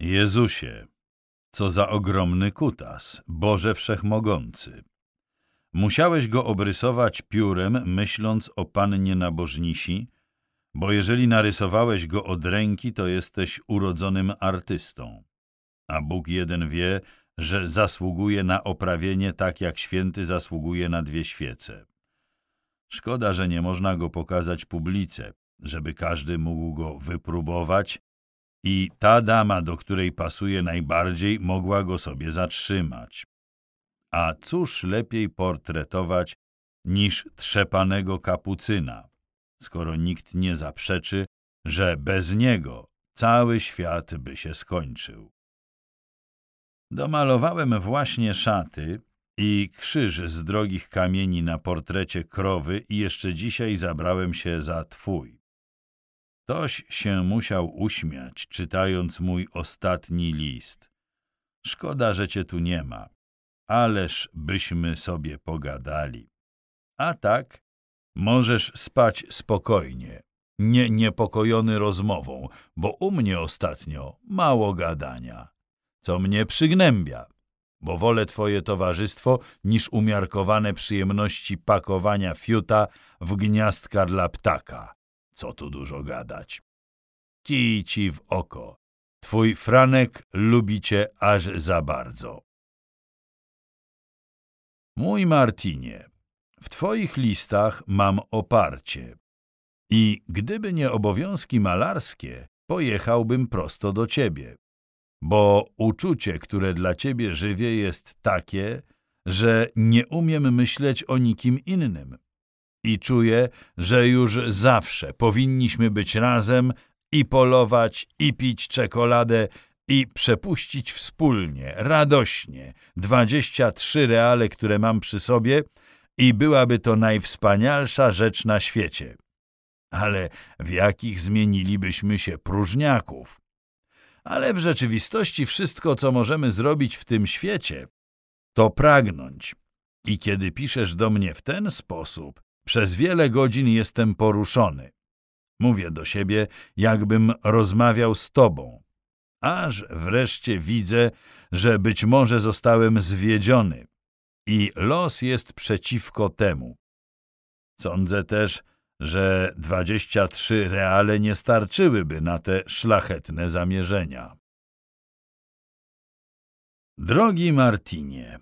Jezusie, co za ogromny kutas, Boże Wszechmogący. Musiałeś go obrysować piórem, myśląc o Pannie Nabożnisi, bo jeżeli narysowałeś go od ręki, to jesteś urodzonym artystą. A Bóg jeden wie, że zasługuje na oprawienie tak, jak święty zasługuje na dwie świece. Szkoda, że nie można go pokazać publice, żeby każdy mógł go wypróbować i ta dama, do której pasuje najbardziej, mogła go sobie zatrzymać. A cóż lepiej portretować niż trzepanego kapucyna, skoro nikt nie zaprzeczy, że bez niego cały świat by się skończył. Domalowałem właśnie szaty i krzyż z drogich kamieni na portrecie krowy i jeszcze dzisiaj zabrałem się za twój. Ktoś się musiał uśmiać, czytając mój ostatni list. Szkoda, że cię tu nie ma, ależ byśmy sobie pogadali. A tak, możesz spać spokojnie, nie niepokojony rozmową, bo u mnie ostatnio mało gadania, co mnie przygnębia, bo wolę twoje towarzystwo niż umiarkowane przyjemności pakowania fiuta w gniazdka dla ptaka co tu dużo gadać. Kij ci w oko. Twój Franek lubi cię aż za bardzo. Mój Martinie, w twoich listach mam oparcie. I gdyby nie obowiązki malarskie, pojechałbym prosto do ciebie. Bo uczucie, które dla ciebie żywie, jest takie, że nie umiem myśleć o nikim innym i czuję, że już zawsze powinniśmy być razem i polować, i pić czekoladę, i przepuścić wspólnie, radośnie, dwadzieścia trzy reale, które mam przy sobie i byłaby to najwspanialsza rzecz na świecie. Ale w jakich zmienilibyśmy się próżniaków? Ale w rzeczywistości wszystko, co możemy zrobić w tym świecie, to pragnąć. I kiedy piszesz do mnie w ten sposób, przez wiele godzin jestem poruszony. Mówię do siebie, jakbym rozmawiał z tobą. Aż wreszcie widzę, że być może zostałem zwiedziony i los jest przeciwko temu. Sądzę też, że dwadzieścia trzy reale nie starczyłyby na te szlachetne zamierzenia. Drogi Martinie,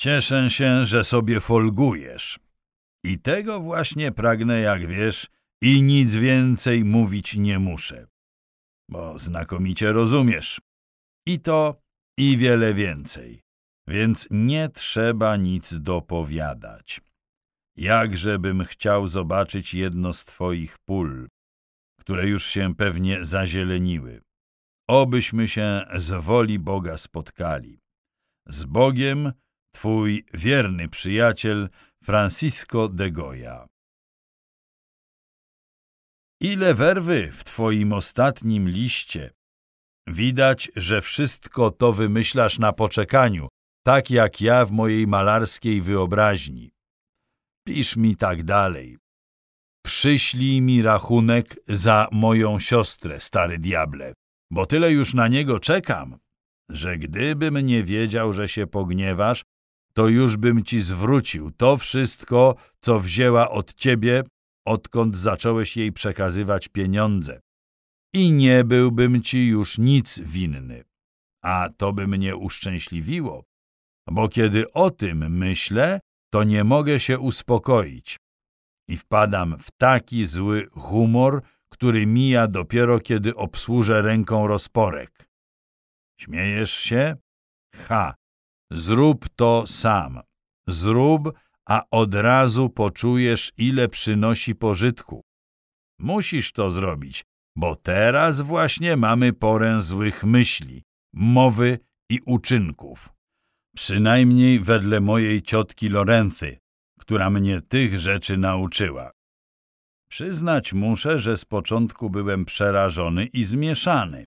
cieszę się, że sobie folgujesz. I tego właśnie pragnę, jak wiesz, i nic więcej mówić nie muszę. Bo znakomicie rozumiesz. I to, i wiele więcej. Więc nie trzeba nic dopowiadać. Jakżebym chciał zobaczyć jedno z twoich pól, które już się pewnie zazieleniły. Obyśmy się z woli Boga spotkali. Z Bogiem, twój wierny przyjaciel Francisco de Goya Ile werwy w twoim ostatnim liście. Widać, że wszystko to wymyślasz na poczekaniu, tak jak ja w mojej malarskiej wyobraźni. Pisz mi tak dalej. Przyślij mi rachunek za moją siostrę, stary diable, bo tyle już na niego czekam, że gdybym nie wiedział, że się pogniewasz, to już bym ci zwrócił to wszystko, co wzięła od ciebie, odkąd zacząłeś jej przekazywać pieniądze. I nie byłbym ci już nic winny. A to by mnie uszczęśliwiło, bo kiedy o tym myślę, to nie mogę się uspokoić. I wpadam w taki zły humor, który mija dopiero, kiedy obsłużę ręką rozporek. Śmiejesz się? Ha! Zrób to sam. Zrób, a od razu poczujesz, ile przynosi pożytku. Musisz to zrobić, bo teraz właśnie mamy porę złych myśli, mowy i uczynków. Przynajmniej wedle mojej ciotki Lorenty, która mnie tych rzeczy nauczyła. Przyznać muszę, że z początku byłem przerażony i zmieszany.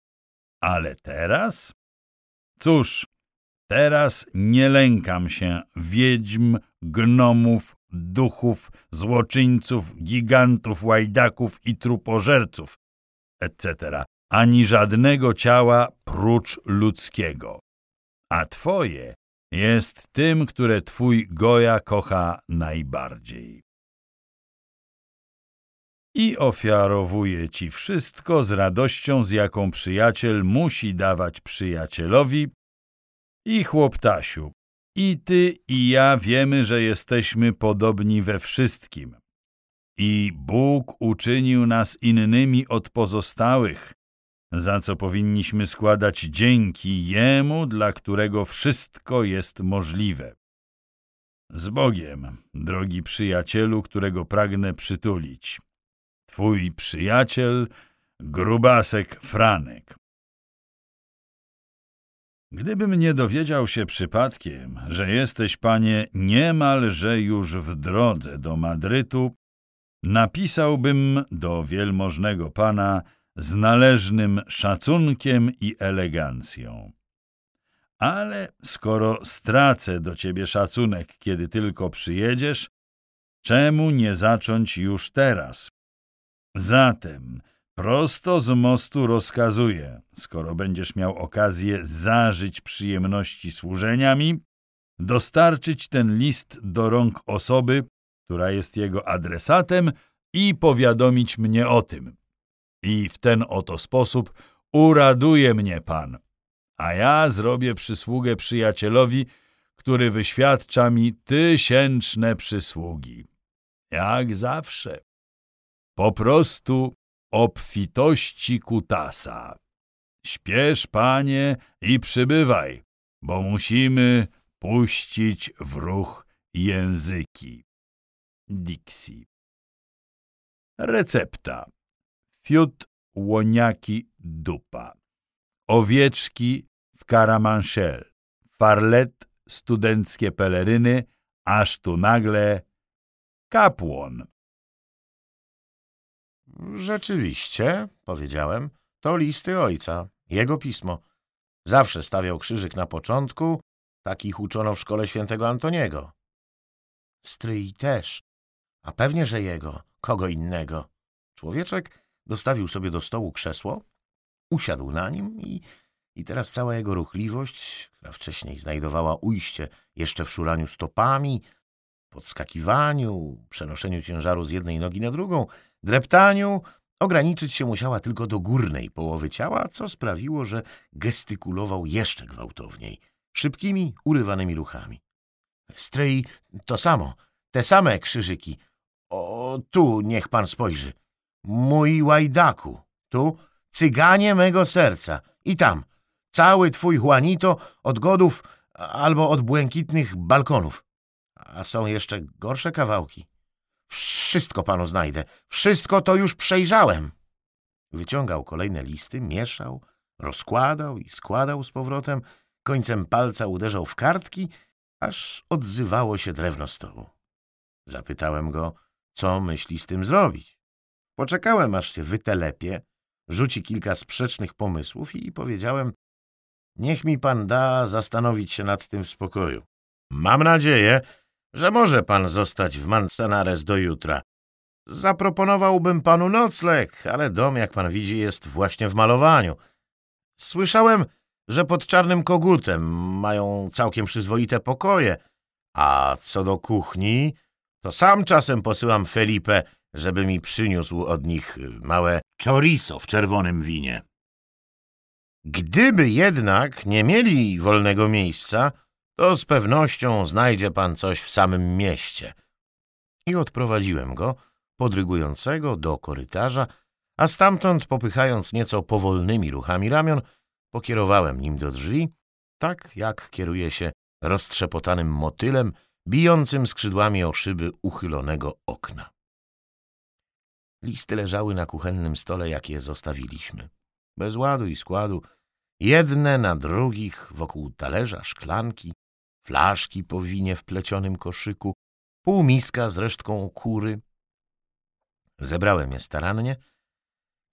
Ale teraz? Cóż, Teraz nie lękam się wiedźm, gnomów, duchów, złoczyńców, gigantów, łajdaków i trupożerców, etc., ani żadnego ciała prócz ludzkiego. A twoje jest tym, które twój Goja kocha najbardziej. I ofiarowuje ci wszystko z radością, z jaką przyjaciel musi dawać przyjacielowi. I chłoptasiu, i ty, i ja wiemy, że jesteśmy podobni we wszystkim. I Bóg uczynił nas innymi od pozostałych, za co powinniśmy składać dzięki Jemu, dla którego wszystko jest możliwe. Z Bogiem, drogi przyjacielu, którego pragnę przytulić. Twój przyjaciel, grubasek Franek. Gdybym nie dowiedział się przypadkiem, że jesteś, panie, niemalże już w drodze do Madrytu, napisałbym do wielmożnego pana z należnym szacunkiem i elegancją. Ale skoro stracę do ciebie szacunek, kiedy tylko przyjedziesz, czemu nie zacząć już teraz? Zatem prosto z mostu rozkazuję, skoro będziesz miał okazję zażyć przyjemności służenia mi, dostarczyć ten list do rąk osoby, która jest jego adresatem i powiadomić mnie o tym. I w ten oto sposób uraduje mnie Pan, a ja zrobię przysługę przyjacielowi, który wyświadcza mi tysięczne przysługi. Jak zawsze. Po prostu obfitości kutasa. Śpiesz, panie, i przybywaj, bo musimy puścić w ruch języki. Dixie. Recepta. Fiut łoniaki dupa. Owieczki w karamanchel. Farlet, studenckie peleryny, aż tu nagle kapłon. Rzeczywiście, powiedziałem, to listy ojca, jego pismo. Zawsze stawiał krzyżyk na początku, takich uczono w szkole świętego Antoniego. Stryj też, a pewnie, że jego, kogo innego. Człowieczek dostawił sobie do stołu krzesło, usiadł na nim i, i teraz cała jego ruchliwość, która wcześniej znajdowała ujście jeszcze w szuraniu stopami, podskakiwaniu, przenoszeniu ciężaru z jednej nogi na drugą, dreptaniu, ograniczyć się musiała tylko do górnej połowy ciała, co sprawiło, że gestykulował jeszcze gwałtowniej, szybkimi, urywanymi ruchami. Stryj to samo, te same krzyżyki. O, tu niech pan spojrzy. Mój łajdaku, tu cyganie mego serca i tam cały twój Juanito od godów albo od błękitnych balkonów. A są jeszcze gorsze kawałki. Wszystko panu znajdę. Wszystko to już przejrzałem. Wyciągał kolejne listy, mieszał, rozkładał i składał z powrotem. Końcem palca uderzał w kartki, aż odzywało się drewno stołu. Zapytałem go, co myśli z tym zrobić. Poczekałem, aż się wytelepie, rzuci kilka sprzecznych pomysłów i powiedziałem, niech mi pan da zastanowić się nad tym w spokoju. Mam nadzieję, że może pan zostać w Manzanares do jutra. Zaproponowałbym panu nocleg, ale dom, jak pan widzi, jest właśnie w malowaniu. Słyszałem, że pod Czarnym Kogutem mają całkiem przyzwoite pokoje, a co do kuchni, to sam czasem posyłam Felipe, żeby mi przyniósł od nich małe chorizo w czerwonym winie. Gdyby jednak nie mieli wolnego miejsca, to z pewnością znajdzie pan coś w samym mieście. I odprowadziłem go, podrygującego, do korytarza, a stamtąd, popychając nieco powolnymi ruchami ramion, pokierowałem nim do drzwi, tak jak kieruje się roztrzepotanym motylem, bijącym skrzydłami o szyby uchylonego okna. Listy leżały na kuchennym stole, jak je zostawiliśmy. Bez ładu i składu, jedne na drugich, wokół talerza, szklanki, flaszki po winie w plecionym koszyku, półmiska z resztką kury. Zebrałem je starannie,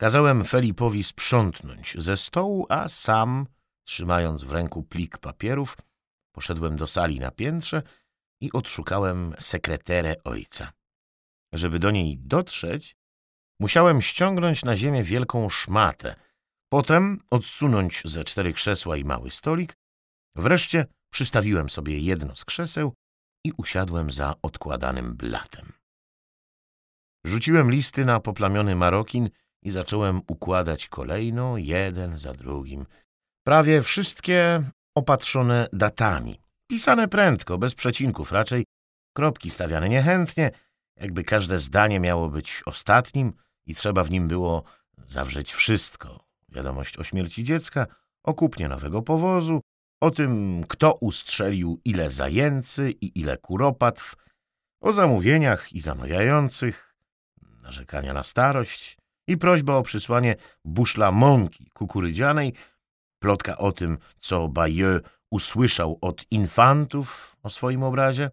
kazałem Felipowi sprzątnąć ze stołu, a sam, trzymając w ręku plik papierów, poszedłem do sali na piętrze i odszukałem sekreterę ojca. Żeby do niej dotrzeć, musiałem ściągnąć na ziemię wielką szmatę, Potem odsunąć ze cztery krzesła i mały stolik. Wreszcie przystawiłem sobie jedno z krzeseł i usiadłem za odkładanym blatem. Rzuciłem listy na poplamiony marokin i zacząłem układać kolejno, jeden za drugim. Prawie wszystkie opatrzone datami. Pisane prędko, bez przecinków raczej, kropki stawiane niechętnie, jakby każde zdanie miało być ostatnim i trzeba w nim było zawrzeć wszystko. Wiadomość o śmierci dziecka, o kupnie nowego powozu, o tym, kto ustrzelił ile zajęcy i ile kuropatw, o zamówieniach i zamawiających, narzekania na starość i prośba o przysłanie buszla mąki kukurydzianej, plotka o tym, co Bayeux usłyszał od infantów o swoim obrazie,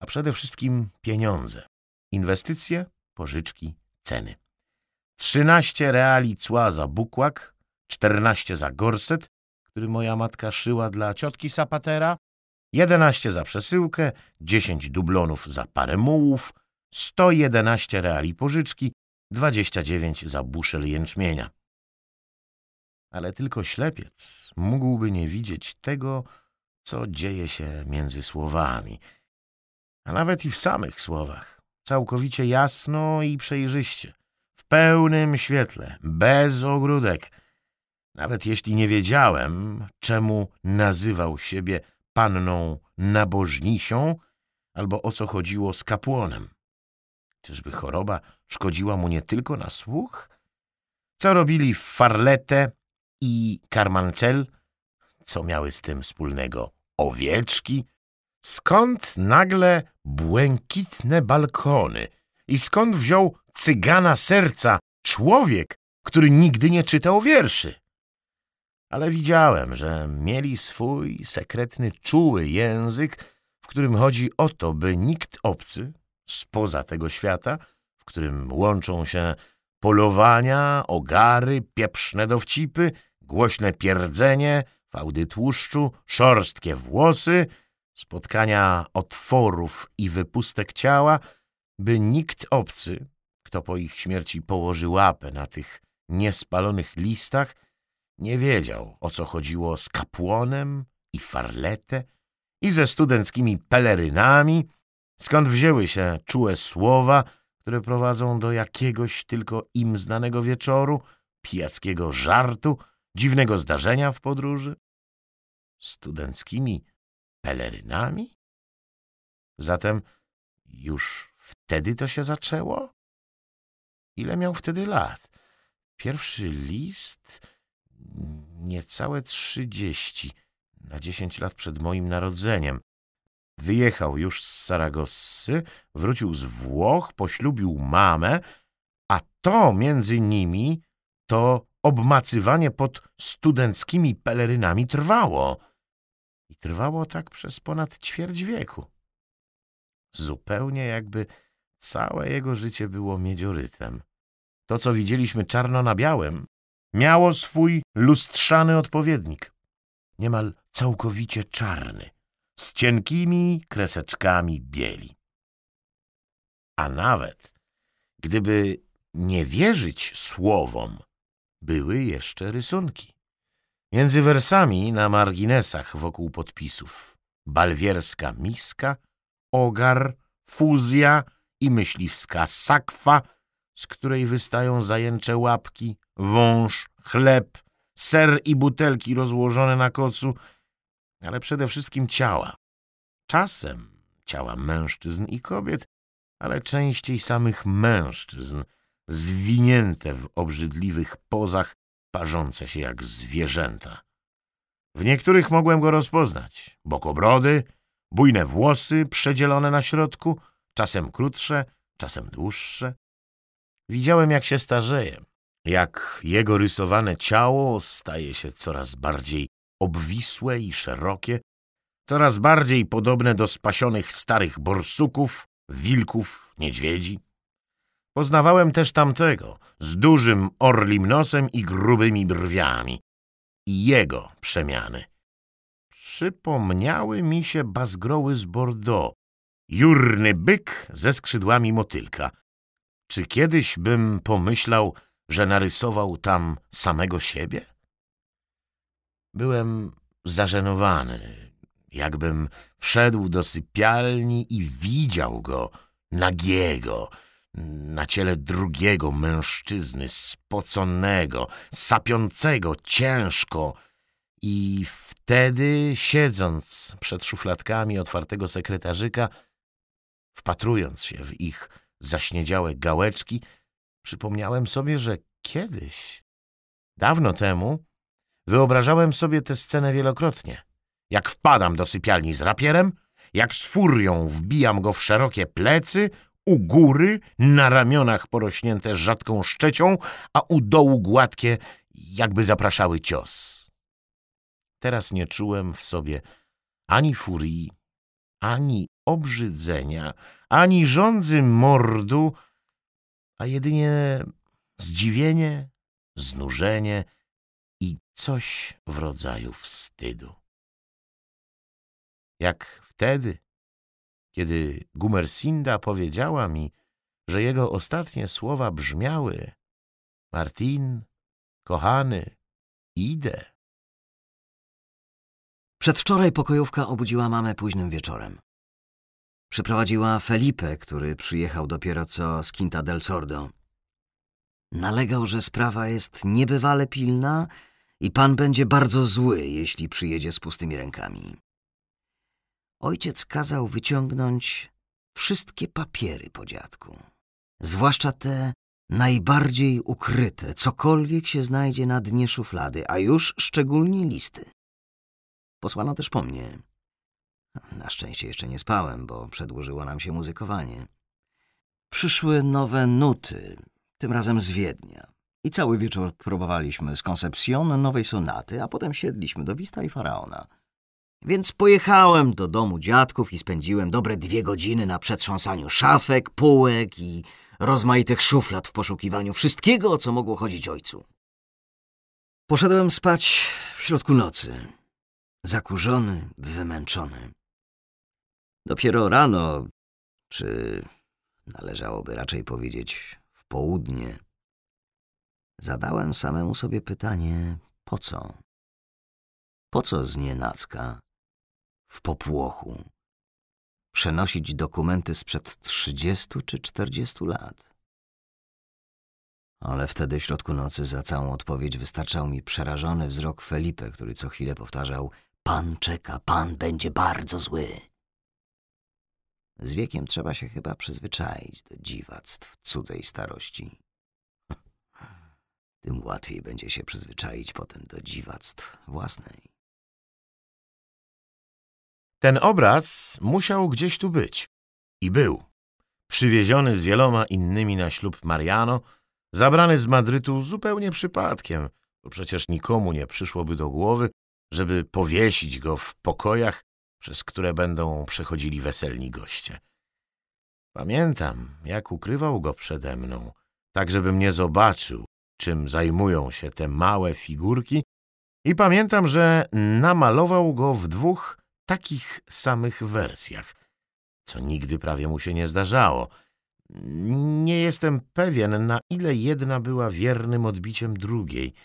a przede wszystkim pieniądze, inwestycje, pożyczki, ceny. Trzynaście reali cła za bukłak, czternaście za gorset, który moja matka szyła dla ciotki Sapatera, jedenaście za przesyłkę, dziesięć dublonów za parę mułów, sto jedenaście reali pożyczki, dwadzieścia dziewięć za buszel jęczmienia. Ale tylko ślepiec mógłby nie widzieć tego, co dzieje się między słowami, a nawet i w samych słowach, całkowicie jasno i przejrzyście, w pełnym świetle, bez ogródek. Nawet jeśli nie wiedziałem, czemu nazywał siebie panną nabożnisią, albo o co chodziło z kapłonem. Czyżby choroba szkodziła mu nie tylko na słuch? Co robili Farlete i Carmancel? Co miały z tym wspólnego owieczki? Skąd nagle błękitne balkony? I skąd wziął cygana serca człowiek, który nigdy nie czytał wierszy? Ale widziałem, że mieli swój sekretny, czuły język, w którym chodzi o to, by nikt obcy, spoza tego świata, w którym łączą się polowania, ogary, pieprzne dowcipy, głośne pierdzenie, fałdy tłuszczu, szorstkie włosy, spotkania otworów i wypustek ciała, by nikt obcy, kto po ich śmierci położy łapę na tych niespalonych listach, nie wiedział, o co chodziło z kapłonem i farletę i ze studenckimi pelerynami, skąd wzięły się czułe słowa, które prowadzą do jakiegoś tylko im znanego wieczoru, pijackiego żartu, dziwnego zdarzenia w podróży? Studenckimi pelerynami? Zatem już wtedy to się zaczęło? Ile miał wtedy lat? Pierwszy list? Niecałe trzydzieści, na dziesięć lat przed moim narodzeniem. Wyjechał już z Saragossy, wrócił z Włoch, poślubił mamę, a to między nimi to obmacywanie pod studenckimi pelerynami trwało. I trwało tak przez ponad ćwierć wieku. Zupełnie jakby całe jego życie było miedziorytem. To, co widzieliśmy czarno na białym, miało swój lustrzany odpowiednik. Niemal całkowicie czarny, z cienkimi kreseczkami bieli. A nawet, gdyby nie wierzyć słowom, były jeszcze rysunki. Między wersami na marginesach wokół podpisów balwierska miska, ogar, fuzja i myśliwska sakwa, z której wystają zajęcze łapki, wąż, chleb, ser i butelki rozłożone na kocu, ale przede wszystkim ciała. Czasem ciała mężczyzn i kobiet, ale częściej samych mężczyzn, zwinięte w obrzydliwych pozach, parzące się jak zwierzęta. W niektórych mogłem go rozpoznać. Bokobrody, bujne włosy przedzielone na środku, czasem krótsze, czasem dłuższe. Widziałem, jak się starzeje, jak jego rysowane ciało staje się coraz bardziej obwisłe i szerokie, coraz bardziej podobne do spasionych starych borsuków, wilków, niedźwiedzi. Poznawałem też tamtego, z dużym orlim nosem i grubymi brwiami. I jego przemiany. Przypomniały mi się bazgroły z Bordeaux, jurny byk ze skrzydłami motylka. Czy kiedyś bym pomyślał, że narysował tam samego siebie? Byłem zażenowany, jakbym wszedł do sypialni i widział go, nagiego, na ciele drugiego mężczyzny, spoconego, sapiącego ciężko, i wtedy, siedząc przed szufladkami otwartego sekretarzyka, wpatrując się w ich zaśniedziałe gałeczki, przypomniałem sobie, że kiedyś, dawno temu, wyobrażałem sobie tę scenę wielokrotnie. Jak wpadam do sypialni z rapierem, jak z furią wbijam go w szerokie plecy, u góry, na ramionach porośnięte rzadką szczecią, a u dołu gładkie, jakby zapraszały cios. Teraz nie czułem w sobie ani furii, ani obrzydzenia, ani żądzy mordu, a jedynie zdziwienie, znużenie i coś w rodzaju wstydu. Jak wtedy, kiedy Gumersinda powiedziała mi, że jego ostatnie słowa brzmiały Martin, kochany, idę. Przedwczoraj pokojówka obudziła mamę późnym wieczorem. Przyprowadziła Felipe, który przyjechał dopiero co z Quinta del Sordo. Nalegał, że sprawa jest niebywale pilna i pan będzie bardzo zły, jeśli przyjedzie z pustymi rękami. Ojciec kazał wyciągnąć wszystkie papiery po dziadku, zwłaszcza te najbardziej ukryte, cokolwiek się znajdzie na dnie szuflady, a już szczególnie listy. Posłano też po mnie. Na szczęście jeszcze nie spałem, bo przedłużyło nam się muzykowanie. Przyszły nowe nuty, tym razem z Wiednia. I cały wieczór próbowaliśmy z Concepcion nowej sonaty, a potem siedliśmy do Wista i Faraona. Więc pojechałem do domu dziadków i spędziłem dobre dwie godziny na przetrząsaniu szafek, półek i rozmaitych szuflad w poszukiwaniu wszystkiego, o co mogło chodzić ojcu. Poszedłem spać w środku nocy zakurzony, wymęczony. Dopiero rano, czy należałoby raczej powiedzieć w południe, zadałem samemu sobie pytanie, po co? Po co z nienacka, w popłochu, przenosić dokumenty sprzed trzydziestu czy czterdziestu lat? Ale wtedy w środku nocy za całą odpowiedź wystarczał mi przerażony wzrok Felipe, który co chwilę powtarzał Pan czeka, pan będzie bardzo zły. Z wiekiem trzeba się chyba przyzwyczaić do dziwactw cudzej starości. Tym łatwiej będzie się przyzwyczaić potem do dziwactw własnej. Ten obraz musiał gdzieś tu być. I był. Przywieziony z wieloma innymi na ślub Mariano, zabrany z Madrytu zupełnie przypadkiem, bo przecież nikomu nie przyszłoby do głowy, żeby powiesić go w pokojach, przez które będą przechodzili weselni goście. Pamiętam, jak ukrywał go przede mną, tak żebym nie zobaczył, czym zajmują się te małe figurki i pamiętam, że namalował go w dwóch takich samych wersjach, co nigdy prawie mu się nie zdarzało. Nie jestem pewien, na ile jedna była wiernym odbiciem drugiej –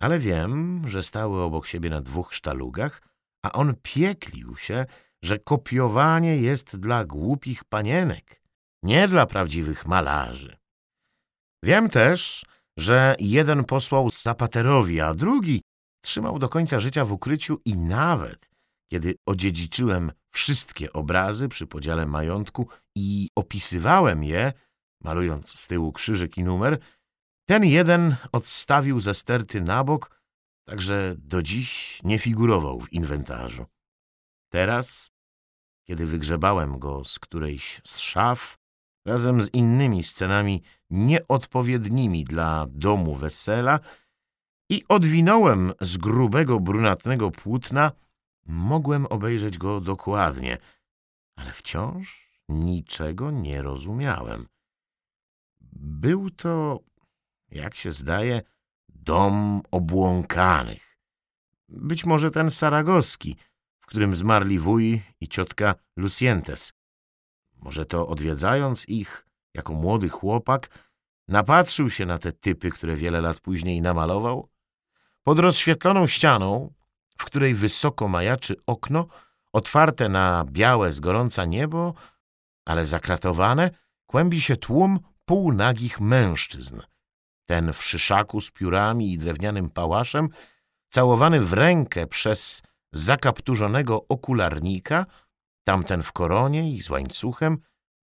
ale wiem, że stały obok siebie na dwóch sztalugach, a on pieklił się, że kopiowanie jest dla głupich panienek, nie dla prawdziwych malarzy. Wiem też, że jeden posłał Zapaterowi, a drugi trzymał do końca życia w ukryciu i nawet, kiedy odziedziczyłem wszystkie obrazy przy podziale majątku i opisywałem je, malując z tyłu krzyżyk i numer, ten jeden odstawił ze sterty na bok, także do dziś nie figurował w inwentarzu. Teraz, kiedy wygrzebałem go z którejś z szaf, razem z innymi scenami nieodpowiednimi dla domu wesela i odwinąłem z grubego, brunatnego płótna, mogłem obejrzeć go dokładnie, ale wciąż niczego nie rozumiałem. Był to jak się zdaje, dom obłąkanych. Być może ten saragowski, w którym zmarli wuj i ciotka Lucientes. Może to odwiedzając ich jako młody chłopak, napatrzył się na te typy, które wiele lat później namalował. Pod rozświetloną ścianą, w której wysoko majaczy okno, otwarte na białe z gorąca niebo, ale zakratowane, kłębi się tłum półnagich mężczyzn. Ten w szyszaku z piórami i drewnianym pałaszem, całowany w rękę przez zakapturzonego okularnika, tamten w koronie i z łańcuchem,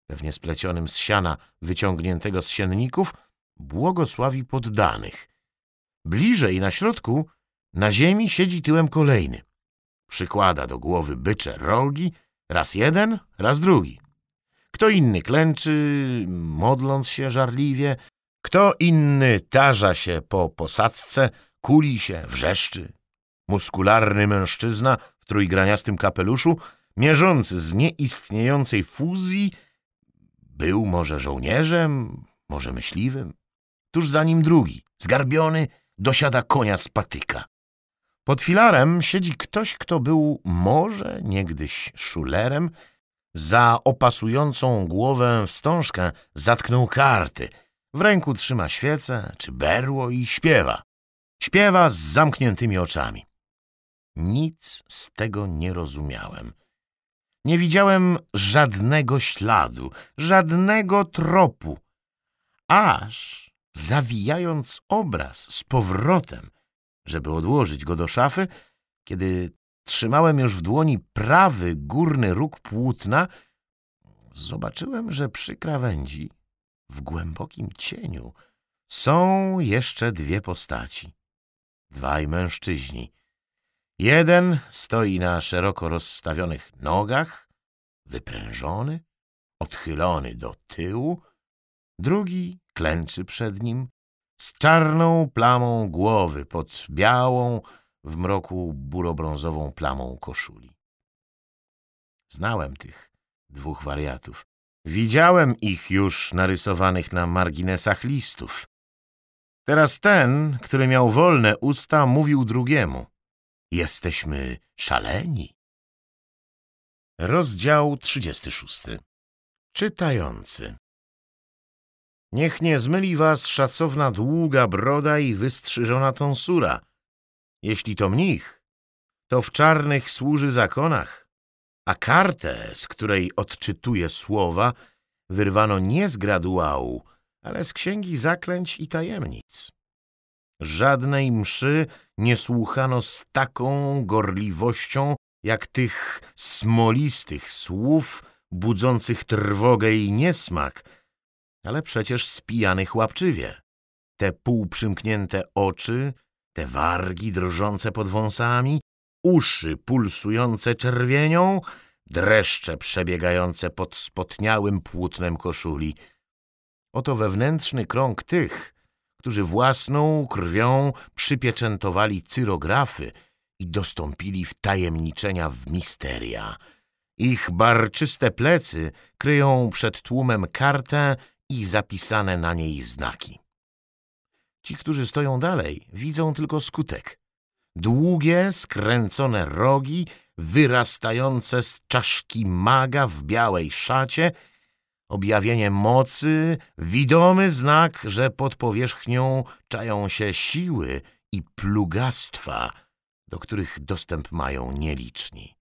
pewnie splecionym z siana wyciągniętego z sienników, błogosławi poddanych. Bliżej na środku, na ziemi siedzi tyłem kolejny. Przykłada do głowy bycze rogi, raz jeden, raz drugi. Kto inny klęczy, modląc się żarliwie, kto inny tarza się po posadzce, kuli się, wrzeszczy. Muskularny mężczyzna w trójgraniastym kapeluszu, mierzący z nieistniejącej fuzji, był może żołnierzem, może myśliwym. Tuż za nim drugi, zgarbiony, dosiada konia z patyka. Pod filarem siedzi ktoś, kto był może niegdyś szulerem, za opasującą głowę wstążkę zatknął karty. W ręku trzyma świecę czy berło i śpiewa. Śpiewa z zamkniętymi oczami. Nic z tego nie rozumiałem. Nie widziałem żadnego śladu, żadnego tropu. Aż, zawijając obraz z powrotem, żeby odłożyć go do szafy, kiedy trzymałem już w dłoni prawy górny róg płótna, zobaczyłem, że przy krawędzi, w głębokim cieniu, są jeszcze dwie postaci. Dwaj mężczyźni. Jeden stoi na szeroko rozstawionych nogach, wyprężony, odchylony do tyłu, drugi klęczy przed nim z czarną plamą głowy pod białą, w mroku burobrązową plamą koszuli. Znałem tych dwóch wariatów. Widziałem ich już narysowanych na marginesach listów. Teraz ten, który miał wolne usta, mówił drugiemu. Jesteśmy szaleni. Rozdział 36 Czytający Niech nie zmyli was szacowna długa broda i wystrzyżona tonsura. Jeśli to mnich, to w czarnych służy zakonach, a kartę, z której odczytuje słowa, wyrwano nie z graduału, ale z księgi zaklęć i tajemnic. Żadnej mszy nie słuchano z taką gorliwością, jak tych smolistych słów budzących trwogę i niesmak, ale przecież spijanych łapczywie. Te półprzymknięte oczy, te wargi drżące pod wąsami, uszy pulsujące czerwienią, dreszcze przebiegające pod spotniałym płótnem koszuli. Oto wewnętrzny krąg tych, którzy własną krwią przypieczętowali cyrografy i dostąpili wtajemniczenia w misteria. Ich barczyste plecy kryją przed tłumem kartę i zapisane na niej znaki. Ci, którzy stoją dalej, widzą tylko skutek. Długie, skręcone rogi, wyrastające z czaszki maga w białej szacie, objawienie mocy, widomy znak, że pod powierzchnią czają się siły i plugastwa, do których dostęp mają nieliczni.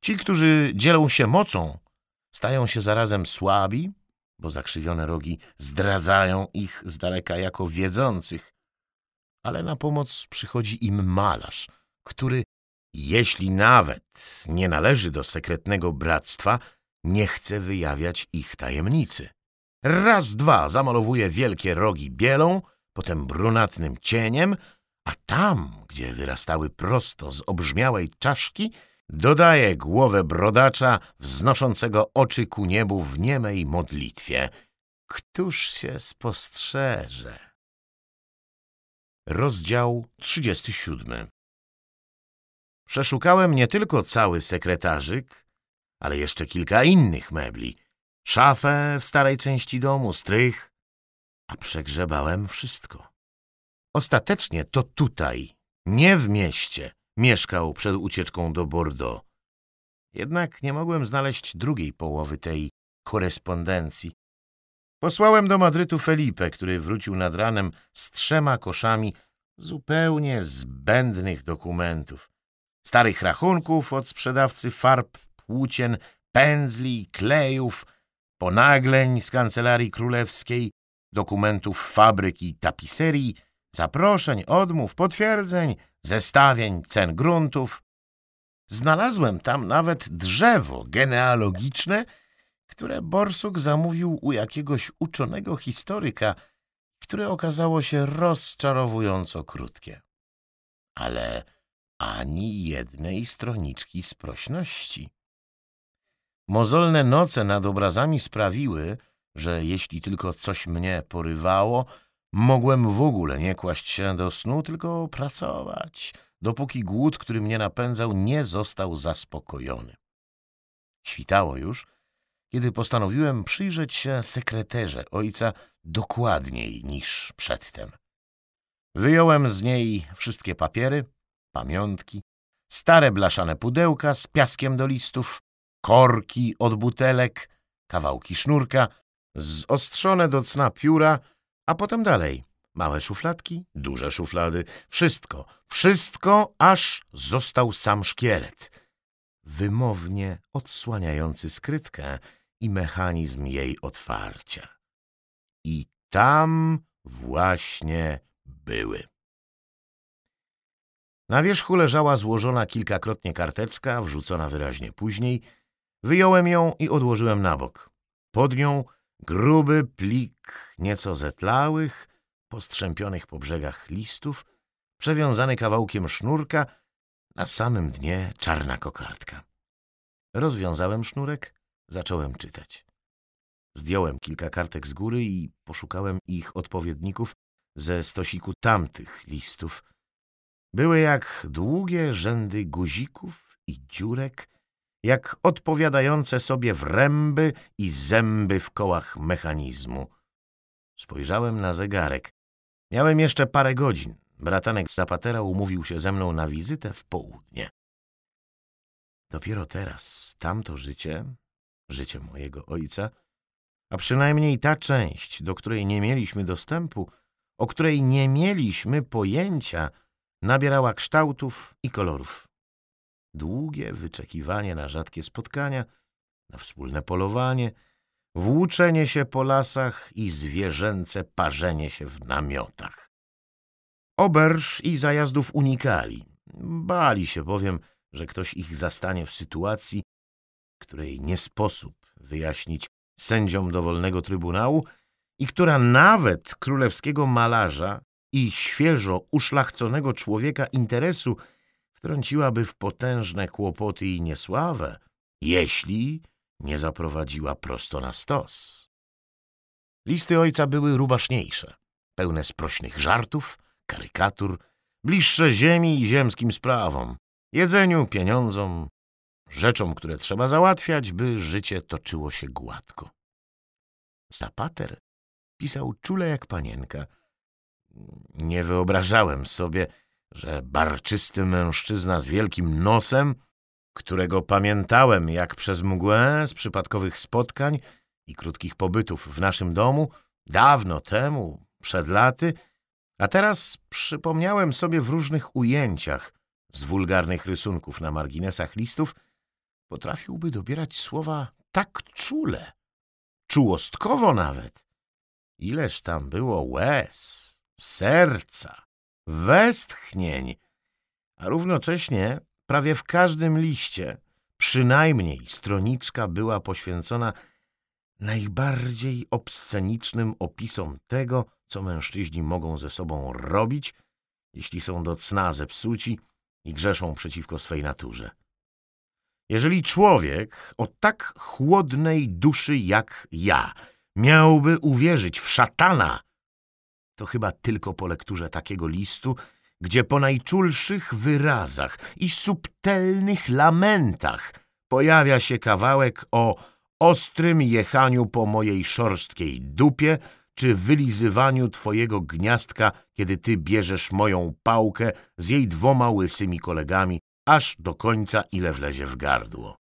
Ci, którzy dzielą się mocą, stają się zarazem słabi, bo zakrzywione rogi zdradzają ich z daleka jako wiedzących. Ale na pomoc przychodzi im malarz, który, jeśli nawet nie należy do sekretnego bractwa, nie chce wyjawiać ich tajemnicy. Raz, dwa zamalowuje wielkie rogi bielą, potem brunatnym cieniem, a tam, gdzie wyrastały prosto z obrzmiałej czaszki, Dodaje głowę brodacza wznoszącego oczy ku niebu w niemej modlitwie. Któż się spostrzeże? Rozdział 37 Przeszukałem nie tylko cały sekretarzyk, ale jeszcze kilka innych mebli. Szafę w starej części domu, strych, a przegrzebałem wszystko. Ostatecznie to tutaj, nie w mieście, mieszkał przed ucieczką do Bordeaux. Jednak nie mogłem znaleźć drugiej połowy tej korespondencji. Posłałem do Madrytu Felipe, który wrócił nad ranem z trzema koszami zupełnie zbędnych dokumentów. Starych rachunków od sprzedawcy farb, płócien, pędzli, klejów, ponagleń z kancelarii królewskiej, dokumentów fabryk i tapiserii, zaproszeń, odmów, potwierdzeń, zestawień, cen gruntów. Znalazłem tam nawet drzewo genealogiczne, które Borsuk zamówił u jakiegoś uczonego historyka, które okazało się rozczarowująco krótkie. Ale ani jednej stroniczki sprośności. Mozolne noce nad obrazami sprawiły, że jeśli tylko coś mnie porywało, mogłem w ogóle nie kłaść się do snu, tylko pracować, dopóki głód, który mnie napędzał, nie został zaspokojony. Świtało już, kiedy postanowiłem przyjrzeć się sekreterze ojca dokładniej niż przedtem. Wyjąłem z niej wszystkie papiery, pamiątki, stare blaszane pudełka z piaskiem do listów, korki od butelek, kawałki sznurka, zostrzone do cna pióra, a potem dalej. Małe szufladki, duże szuflady, wszystko, wszystko, aż został sam szkielet, wymownie odsłaniający skrytkę i mechanizm jej otwarcia. I tam właśnie były. Na wierzchu leżała złożona kilkakrotnie karteczka, wrzucona wyraźnie później. Wyjąłem ją i odłożyłem na bok. Pod nią gruby plik nieco zetlałych, postrzępionych po brzegach listów, przewiązany kawałkiem sznurka, na samym dnie czarna kokardka. Rozwiązałem sznurek, zacząłem czytać. Zdjąłem kilka kartek z góry i poszukałem ich odpowiedników ze stosiku tamtych listów. Były jak długie rzędy guzików i dziurek, jak odpowiadające sobie wręby i zęby w kołach mechanizmu. Spojrzałem na zegarek. Miałem jeszcze parę godzin. Bratanek Zapatera umówił się ze mną na wizytę w południe. Dopiero teraz tamto życie, życie mojego ojca, a przynajmniej ta część, do której nie mieliśmy dostępu, o której nie mieliśmy pojęcia, nabierała kształtów i kolorów. Długie wyczekiwanie na rzadkie spotkania, na wspólne polowanie, włóczenie się po lasach i zwierzęce parzenie się w namiotach. Oberż i zajazdów unikali. Bali się bowiem, że ktoś ich zastanie w sytuacji, której nie sposób wyjaśnić sędziom dowolnego trybunału i która nawet królewskiego malarza i świeżo uszlachconego człowieka interesu wtrąciłaby w potężne kłopoty i niesławę, jeśli nie zaprowadziła prosto na stos. Listy ojca były rubaszniejsze, pełne sprośnych żartów, karykatur, bliższe ziemi i ziemskim sprawom, jedzeniu, pieniądzom, rzeczom, które trzeba załatwiać, by życie toczyło się gładko. Zapater pisał czule jak panienka. Nie wyobrażałem sobie, że barczysty mężczyzna z wielkim nosem, którego pamiętałem jak przez mgłę z przypadkowych spotkań i krótkich pobytów w naszym domu, dawno temu, przed laty, a teraz przypomniałem sobie w różnych ujęciach z wulgarnych rysunków na marginesach listów, potrafiłby dobierać słowa tak czule, czułostkowo nawet. Ileż tam było łez, serca, westchnień, a równocześnie prawie w każdym liście przynajmniej stroniczka była poświęcona najbardziej obscenicznym opisom tego, co mężczyźni mogą ze sobą robić, jeśli są do cna zepsuci i grzeszą przeciwko swej naturze. Jeżeli człowiek o tak chłodnej duszy jak ja miałby uwierzyć w szatana, to chyba tylko po lekturze takiego listu, gdzie po najczulszych wyrazach i subtelnych lamentach pojawia się kawałek o ostrym jechaniu po mojej szorstkiej dupie, czy wylizywaniu twojego gniazdka, kiedy ty bierzesz moją pałkę z jej dwoma łysymi kolegami, aż do końca ile wlezie w gardło.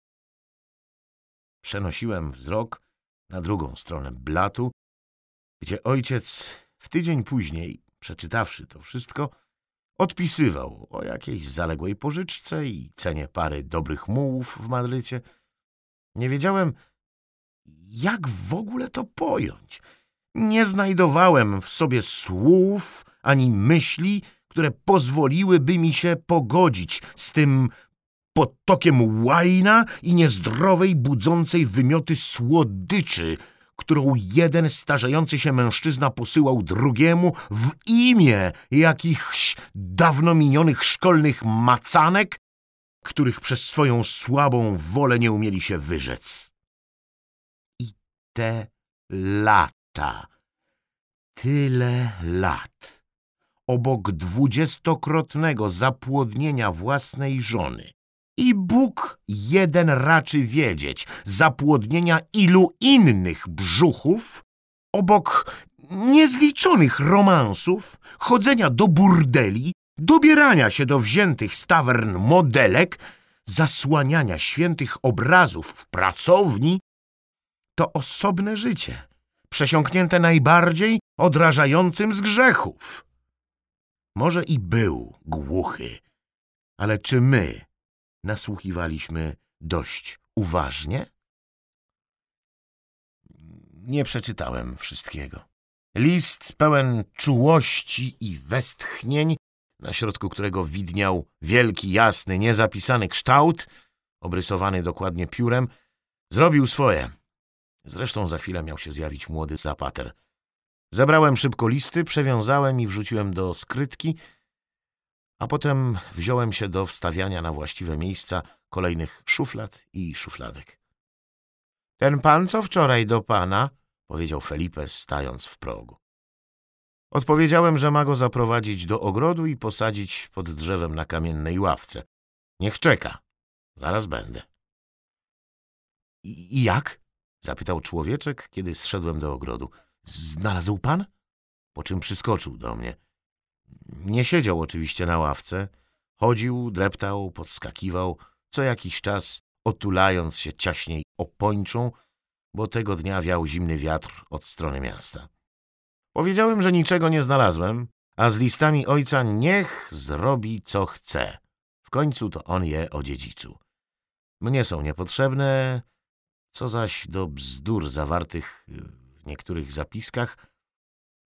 Przenosiłem wzrok na drugą stronę blatu gdzie ojciec w tydzień później, przeczytawszy to wszystko, odpisywał o jakiejś zaległej pożyczce i cenie pary dobrych mułów w Madrycie. Nie wiedziałem, jak w ogóle to pojąć. Nie znajdowałem w sobie słów ani myśli, które pozwoliłyby mi się pogodzić z tym potokiem łajna i niezdrowej, budzącej wymioty słodyczy, którą jeden starzejący się mężczyzna posyłał drugiemu w imię jakichś dawno minionych szkolnych macanek, których przez swoją słabą wolę nie umieli się wyrzec. I te lata, tyle lat, obok dwudziestokrotnego zapłodnienia własnej żony, i Bóg jeden raczy wiedzieć zapłodnienia ilu innych brzuchów, obok niezliczonych romansów, chodzenia do burdeli, dobierania się do wziętych z tawern modelek, zasłaniania świętych obrazów w pracowni, to osobne życie, przesiąknięte najbardziej odrażającym z grzechów. Może i był głuchy, ale czy my nasłuchiwaliśmy dość uważnie? Nie przeczytałem wszystkiego. List pełen czułości i westchnień, na środku którego widniał wielki, jasny, niezapisany kształt, obrysowany dokładnie piórem, zrobił swoje. Zresztą za chwilę miał się zjawić młody zapater. Zebrałem szybko listy, przewiązałem i wrzuciłem do skrytki, a potem wziąłem się do wstawiania na właściwe miejsca kolejnych szuflad i szufladek. Ten pan, co wczoraj do pana, powiedział Felipe, stając w progu. Odpowiedziałem, że ma go zaprowadzić do ogrodu i posadzić pod drzewem na kamiennej ławce. Niech czeka. Zaraz będę. I jak? zapytał człowieczek, kiedy zszedłem do ogrodu. Znalazł pan? Po czym przyskoczył do mnie. Nie siedział oczywiście na ławce. Chodził, dreptał, podskakiwał, co jakiś czas otulając się ciaśniej opończą, bo tego dnia wiał zimny wiatr od strony miasta. Powiedziałem, że niczego nie znalazłem, a z listami ojca niech zrobi co chce. W końcu to on je odziedziczył. Mnie są niepotrzebne, co zaś do bzdur zawartych w niektórych zapiskach,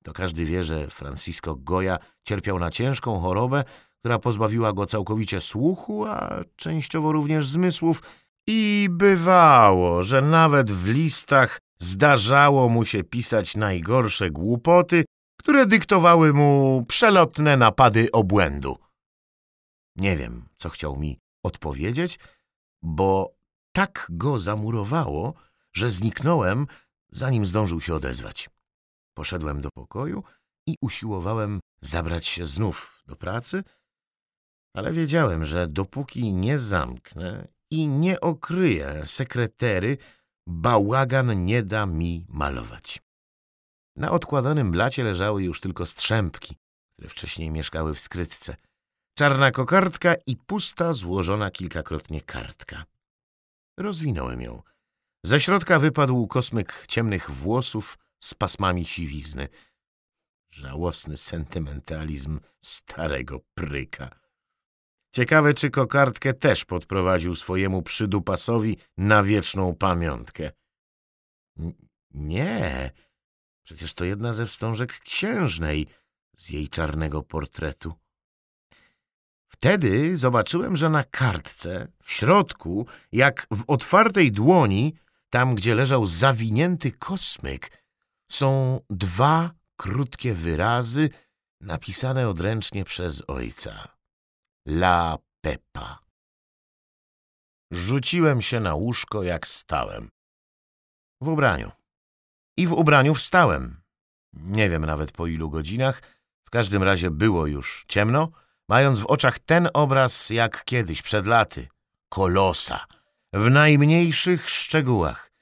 to każdy wie, że Francisco Goya cierpiał na ciężką chorobę, która pozbawiła go całkowicie słuchu, a częściowo również zmysłów i bywało, że nawet w listach zdarzało mu się pisać najgorsze głupoty, które dyktowały mu przelotne napady obłędu. Nie wiem, co chciał mi odpowiedzieć, bo tak go zamurowało, że zniknąłem, zanim zdążył się odezwać. Poszedłem do pokoju i usiłowałem zabrać się znów do pracy, ale wiedziałem, że dopóki nie zamknę i nie okryję sekretery, bałagan nie da mi malować. Na odkładanym blacie leżały już tylko strzępki, które wcześniej mieszkały w skrytce. Czarna kokardka i pusta, złożona kilkakrotnie kartka. Rozwinąłem ją. Ze środka wypadł kosmyk ciemnych włosów z pasmami siwizny. Żałosny sentymentalizm starego pryka. Ciekawe, czy kokardkę też podprowadził swojemu przydupasowi na wieczną pamiątkę. nie, przecież to jedna ze wstążek księżnej z jej czarnego portretu. Wtedy zobaczyłem, że na kartce, w środku, jak w otwartej dłoni, tam gdzie leżał zawinięty kosmyk, są dwa krótkie wyrazy napisane odręcznie przez ojca. La Pepa. Rzuciłem się na łóżko, jak stałem. W ubraniu. I w ubraniu wstałem. Nie wiem nawet po ilu godzinach. W każdym razie było już ciemno, mając w oczach ten obraz jak kiedyś, przed laty. Kolosa. W najmniejszych szczegółach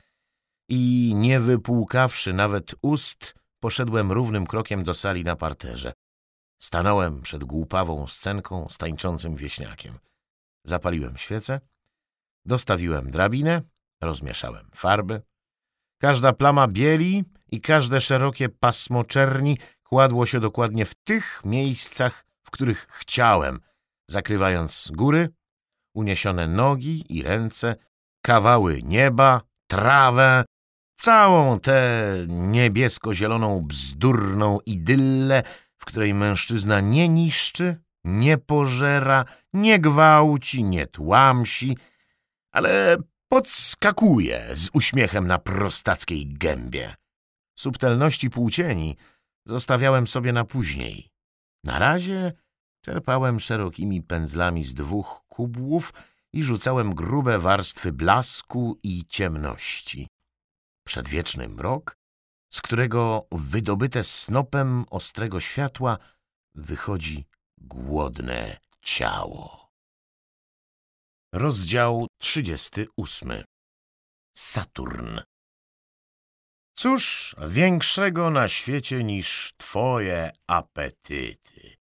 i nie wypłukawszy nawet ust, poszedłem równym krokiem do sali na parterze. Stanąłem przed głupawą scenką z tańczącym wieśniakiem. Zapaliłem świecę, dostawiłem drabinę, rozmieszałem farby. Każda plama bieli i każde szerokie pasmo czerni kładło się dokładnie w tych miejscach, w których chciałem, zakrywając góry, uniesione nogi i ręce, kawały nieba, trawę, całą tę niebiesko-zieloną, bzdurną idyllę, w której mężczyzna nie niszczy, nie pożera, nie gwałci, nie tłamsi, ale podskakuje z uśmiechem na prostackiej gębie. Subtelności płócieni zostawiałem sobie na później. Na razie czerpałem szerokimi pędzlami z dwóch kubłów i rzucałem grube warstwy blasku i ciemności. Przedwieczny mrok, z którego wydobyte snopem ostrego światła wychodzi głodne ciało. Rozdział 38 Saturn Cóż większego na świecie niż twoje apetyty?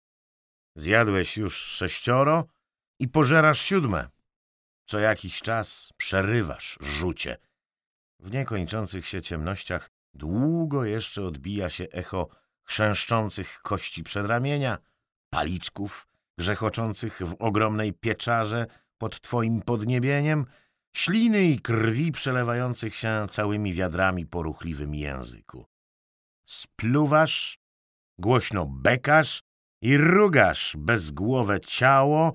Zjadłeś już sześcioro i pożerasz siódme. Co jakiś czas przerywasz rzucie. W niekończących się ciemnościach długo jeszcze odbija się echo chrzęszczących kości przedramienia, paliczków grzechoczących w ogromnej pieczarze pod twoim podniebieniem, śliny i krwi przelewających się całymi wiadrami po ruchliwym języku. Spluwasz, głośno bekasz i rugasz bezgłowe ciało,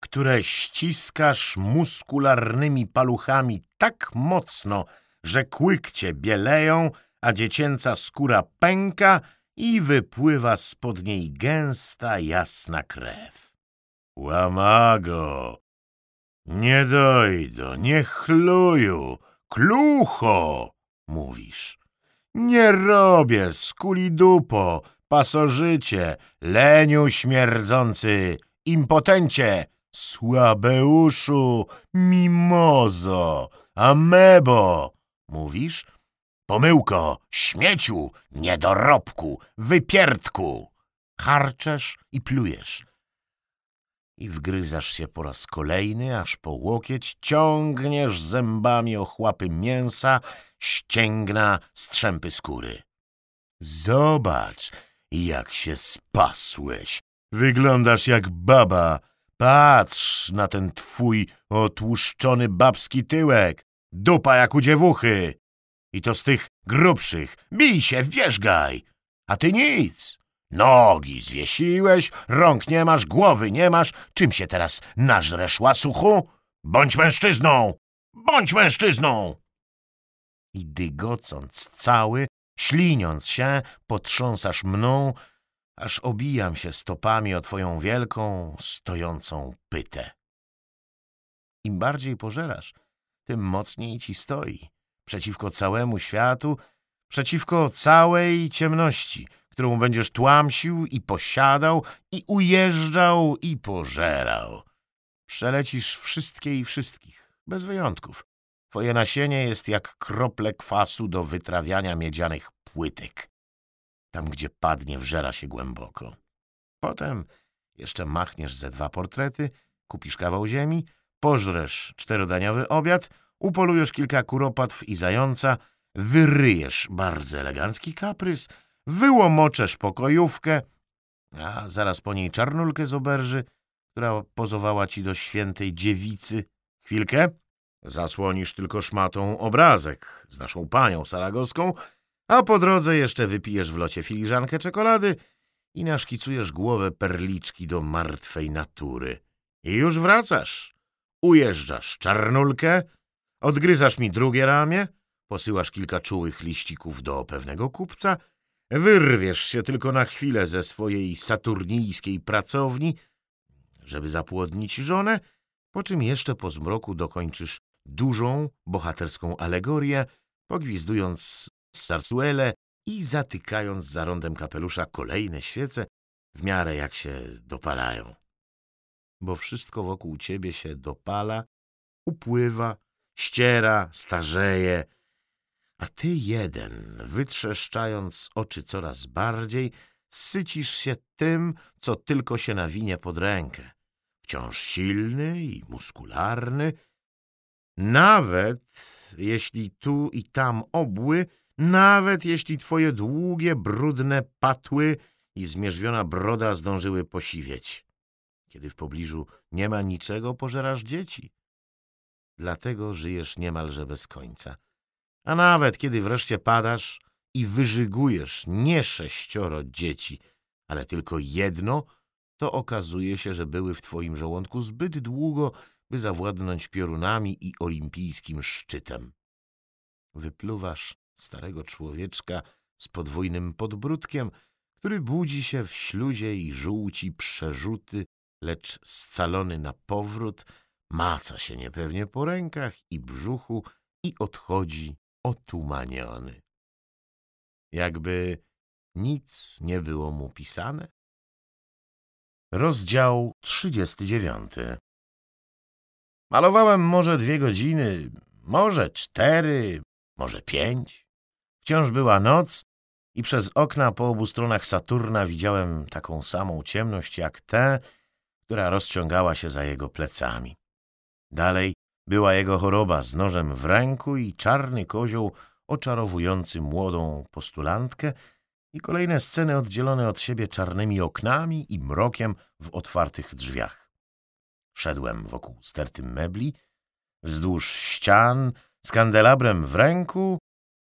które ściskasz muskularnymi paluchami tak mocno, że kłykcie bieleją, a dziecięca skóra pęka i wypływa spod niej gęsta, jasna krew. Łamago, nie dojdo, nie chluju, klucho, mówisz. Nie robię, skuli dupo, pasożycie, leniu śmierdzący, impotencie, słabeuszu, mimozo, amebo, mówisz? Pomyłko, śmieciu, niedorobku, wypierdku. Harczesz i plujesz. I wgryzasz się po raz kolejny, aż po łokieć ciągniesz zębami ochłapy mięsa, ścięgna, strzępy skóry. Zobacz, jak się spasłeś. Wyglądasz jak baba. Patrz na ten twój otłuszczony babski tyłek. Dupa jak u dziewuchy. I to z tych grubszych. Bij się, wierzgaj. A ty nic. Nogi zwiesiłeś, rąk nie masz, głowy nie masz. Czym się teraz nażresz, łasuchu? Bądź mężczyzną! Bądź mężczyzną! I dygocąc cały, śliniąc się, potrząsasz mną, aż obijam się stopami o twoją wielką, stojącą pytę. Im bardziej pożerasz, tym mocniej ci stoi przeciwko całemu światu, przeciwko całej ciemności, którą będziesz tłamsił i posiadał, i ujeżdżał, i pożerał. Przelecisz wszystkie i wszystkich, bez wyjątków. Twoje nasienie jest jak krople kwasu do wytrawiania miedzianych płytek. Tam, gdzie padnie, wżera się głęboko. Potem jeszcze machniesz ze dwa portrety, kupisz kawał ziemi, pożresz czterodaniowy obiad, upolujesz kilka kuropatw i zająca, wyryjesz bardzo elegancki kaprys, wyłomoczesz pokojówkę, a zaraz po niej czarnulkę z oberży, która pozowała ci do świętej dziewicy. Chwilkę, zasłonisz tylko szmatą obrazek z naszą panią saragoską, a po drodze jeszcze wypijesz w locie filiżankę czekolady i naszkicujesz głowę perliczki do martwej natury. I już wracasz. Ujeżdżasz czarnulkę, odgryzasz mi drugie ramię, posyłasz kilka czułych liścików do pewnego kupca, wyrwiesz się tylko na chwilę ze swojej saturnijskiej pracowni, żeby zapłodnić żonę, po czym jeszcze po zmroku dokończysz dużą, bohaterską alegorię, pogwizdując sarsuele i zatykając za rondem kapelusza kolejne świece, w miarę jak się dopalają. Bo wszystko wokół ciebie się dopala, upływa, ściera, starzeje, a ty jeden, wytrzeszczając oczy coraz bardziej, sycisz się tym, co tylko się nawinie pod rękę. Wciąż silny i muskularny, nawet jeśli tu i tam obły, nawet jeśli twoje długie, brudne patły i zmierzwiona broda zdążyły posiwieć. Kiedy w pobliżu nie ma niczego, pożerasz dzieci. Dlatego żyjesz niemalże bez końca. A nawet kiedy wreszcie padasz i wyżygujesz nie sześcioro dzieci, ale tylko jedno, to okazuje się, że były w twoim żołądku zbyt długo, by zawładnąć piorunami i olimpijskim szczytem. Wypluwasz starego człowieczka z podwójnym podbródkiem, który budzi się w śluzie i żółci przerzuty, lecz scalony na powrót, maca się niepewnie po rękach i brzuchu i odchodzi otumaniony. Jakby nic nie było mu pisane. Rozdział 39 Malowałem może dwie godziny, może cztery, może pięć. Wciąż była noc i przez okna po obu stronach Saturna widziałem taką samą ciemność jak tę, która rozciągała się za jego plecami. Dalej była jego choroba z nożem w ręku i czarny kozioł oczarowujący młodą postulantkę i kolejne sceny oddzielone od siebie czarnymi oknami i mrokiem w otwartych drzwiach. Szedłem wokół sterty mebli, wzdłuż ścian, z kandelabrem w ręku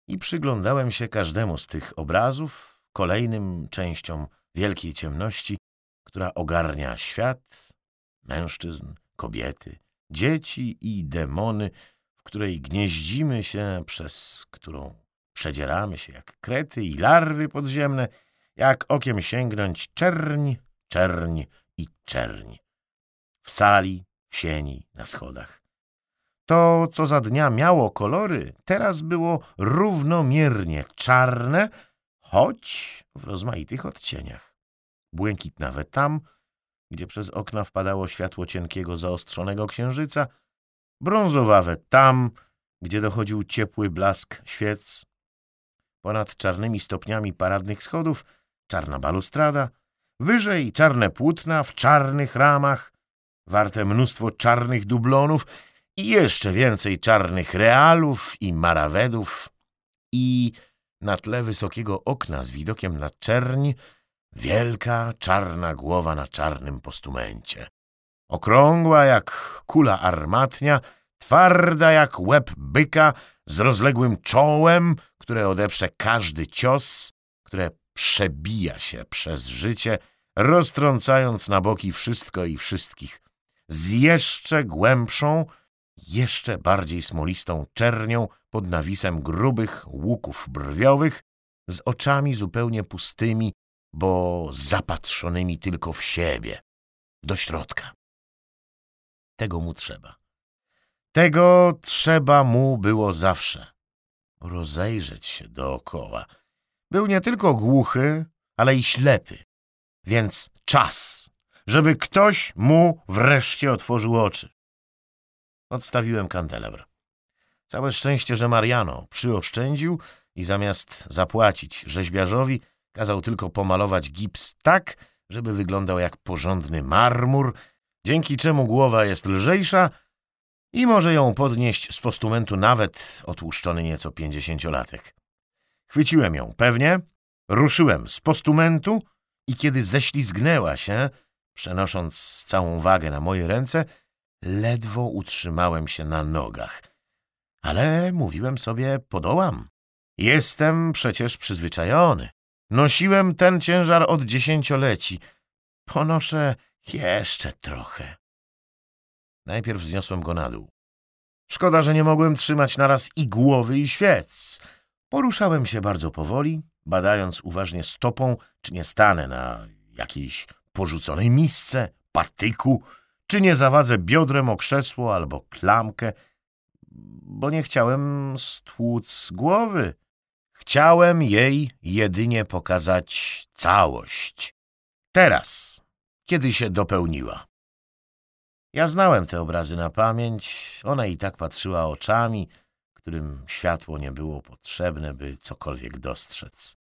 i przyglądałem się każdemu z tych obrazów, kolejnym częściom wielkiej ciemności, która ogarnia świat, mężczyzn, kobiety, dzieci i demony, w której gnieździmy się, przez którą przedzieramy się jak krety i larwy podziemne, jak okiem sięgnąć czerń, czerń i czerń. W sali, w sieni, na schodach. To, co za dnia miało kolory, teraz było równomiernie czarne, choć w rozmaitych odcieniach. Błękitnawe tam, gdzie przez okna wpadało światło cienkiego, zaostrzonego księżyca, brązowawe tam, gdzie dochodził ciepły blask świec. Ponad czarnymi stopniami paradnych schodów czarna balustrada, wyżej czarne płótna w czarnych ramach, warte mnóstwo czarnych dublonów i jeszcze więcej czarnych realów i marawedów i na tle wysokiego okna z widokiem na czerń wielka czarna głowa na czarnym postumencie. Okrągła jak kula armatnia, twarda jak łeb byka, z rozległym czołem, które odeprze każdy cios, które przebija się przez życie, roztrącając na boki wszystko i wszystkich, z jeszcze głębszą, jeszcze bardziej smolistą czernią pod nawisem grubych łuków brwiowych, z oczami zupełnie pustymi, bo zapatrzonymi tylko w siebie, do środka. Tego mu trzeba. Tego trzeba mu było zawsze. Rozejrzeć się dookoła. Był nie tylko głuchy, ale i ślepy. Więc czas, żeby ktoś mu wreszcie otworzył oczy. Odstawiłem kandelebr. Całe szczęście, że Mariano przyoszczędził i zamiast zapłacić rzeźbiarzowi, kazał tylko pomalować gips tak, żeby wyglądał jak porządny marmur, dzięki czemu głowa jest lżejsza i może ją podnieść z postumentu nawet otłuszczony nieco pięćdziesięciolatek. Chwyciłem ją pewnie, ruszyłem z postumentu i kiedy ześlizgnęła się, przenosząc całą wagę na moje ręce, ledwo utrzymałem się na nogach. Ale mówiłem sobie, podołam. Jestem przecież przyzwyczajony. Nosiłem ten ciężar od dziesięcioleci. Ponoszę jeszcze trochę. Najpierw wzniosłem go na dół. Szkoda, że nie mogłem trzymać naraz i głowy, i świec. Poruszałem się bardzo powoli, badając uważnie stopą, czy nie stanę na jakiejś porzuconej misce, patyku, czy nie zawadzę biodrem o krzesło albo klamkę, bo nie chciałem stłuc głowy. Chciałem jej jedynie pokazać całość. Teraz, kiedy się dopełniła. Ja znałem te obrazy na pamięć, ona i tak patrzyła oczami, którym światło nie było potrzebne, by cokolwiek dostrzec.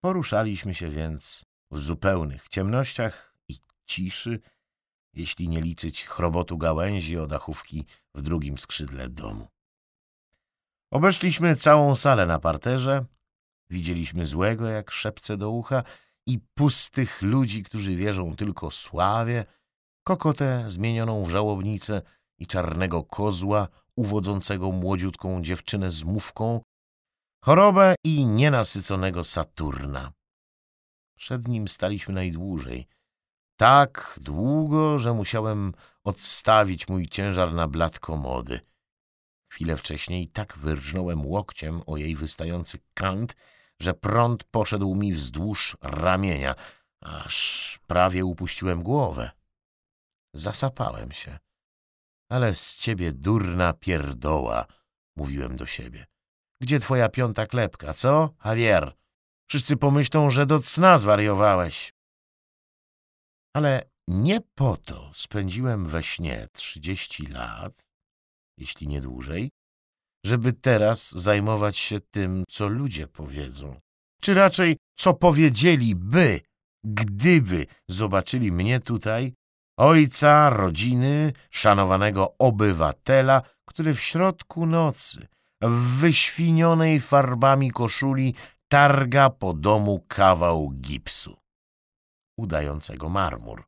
Poruszaliśmy się więc w zupełnych ciemnościach i ciszy, jeśli nie liczyć chrobotu gałęzi o dachówki w drugim skrzydle domu. Obeszliśmy całą salę na parterze, Widzieliśmy złego jak szepce do ucha i pustych ludzi, którzy wierzą tylko sławie, kokotę zmienioną w żałobnicę i czarnego kozła uwodzącego młodziutką dziewczynę z mówką, chorobę i nienasyconego Saturna. Przed nim staliśmy najdłużej. Tak długo, że musiałem odstawić mój ciężar na blat komody. Chwilę wcześniej tak wyrżnąłem łokciem o jej wystający kant, że prąd poszedł mi wzdłuż ramienia, aż prawie upuściłem głowę. Zasapałem się. Ale z ciebie durna pierdoła, mówiłem do siebie. Gdzie twoja piąta klepka, co, Javier? Wszyscy pomyślą, że do cna zwariowałeś. Ale nie po to spędziłem we śnie trzydzieści lat, jeśli nie dłużej, żeby teraz zajmować się tym, co ludzie powiedzą. Czy raczej, co powiedzieliby, gdyby zobaczyli mnie tutaj, ojca, rodziny, szanowanego obywatela, który w środku nocy, w wyświnionej farbami koszuli, targa po domu kawał gipsu, udającego marmur.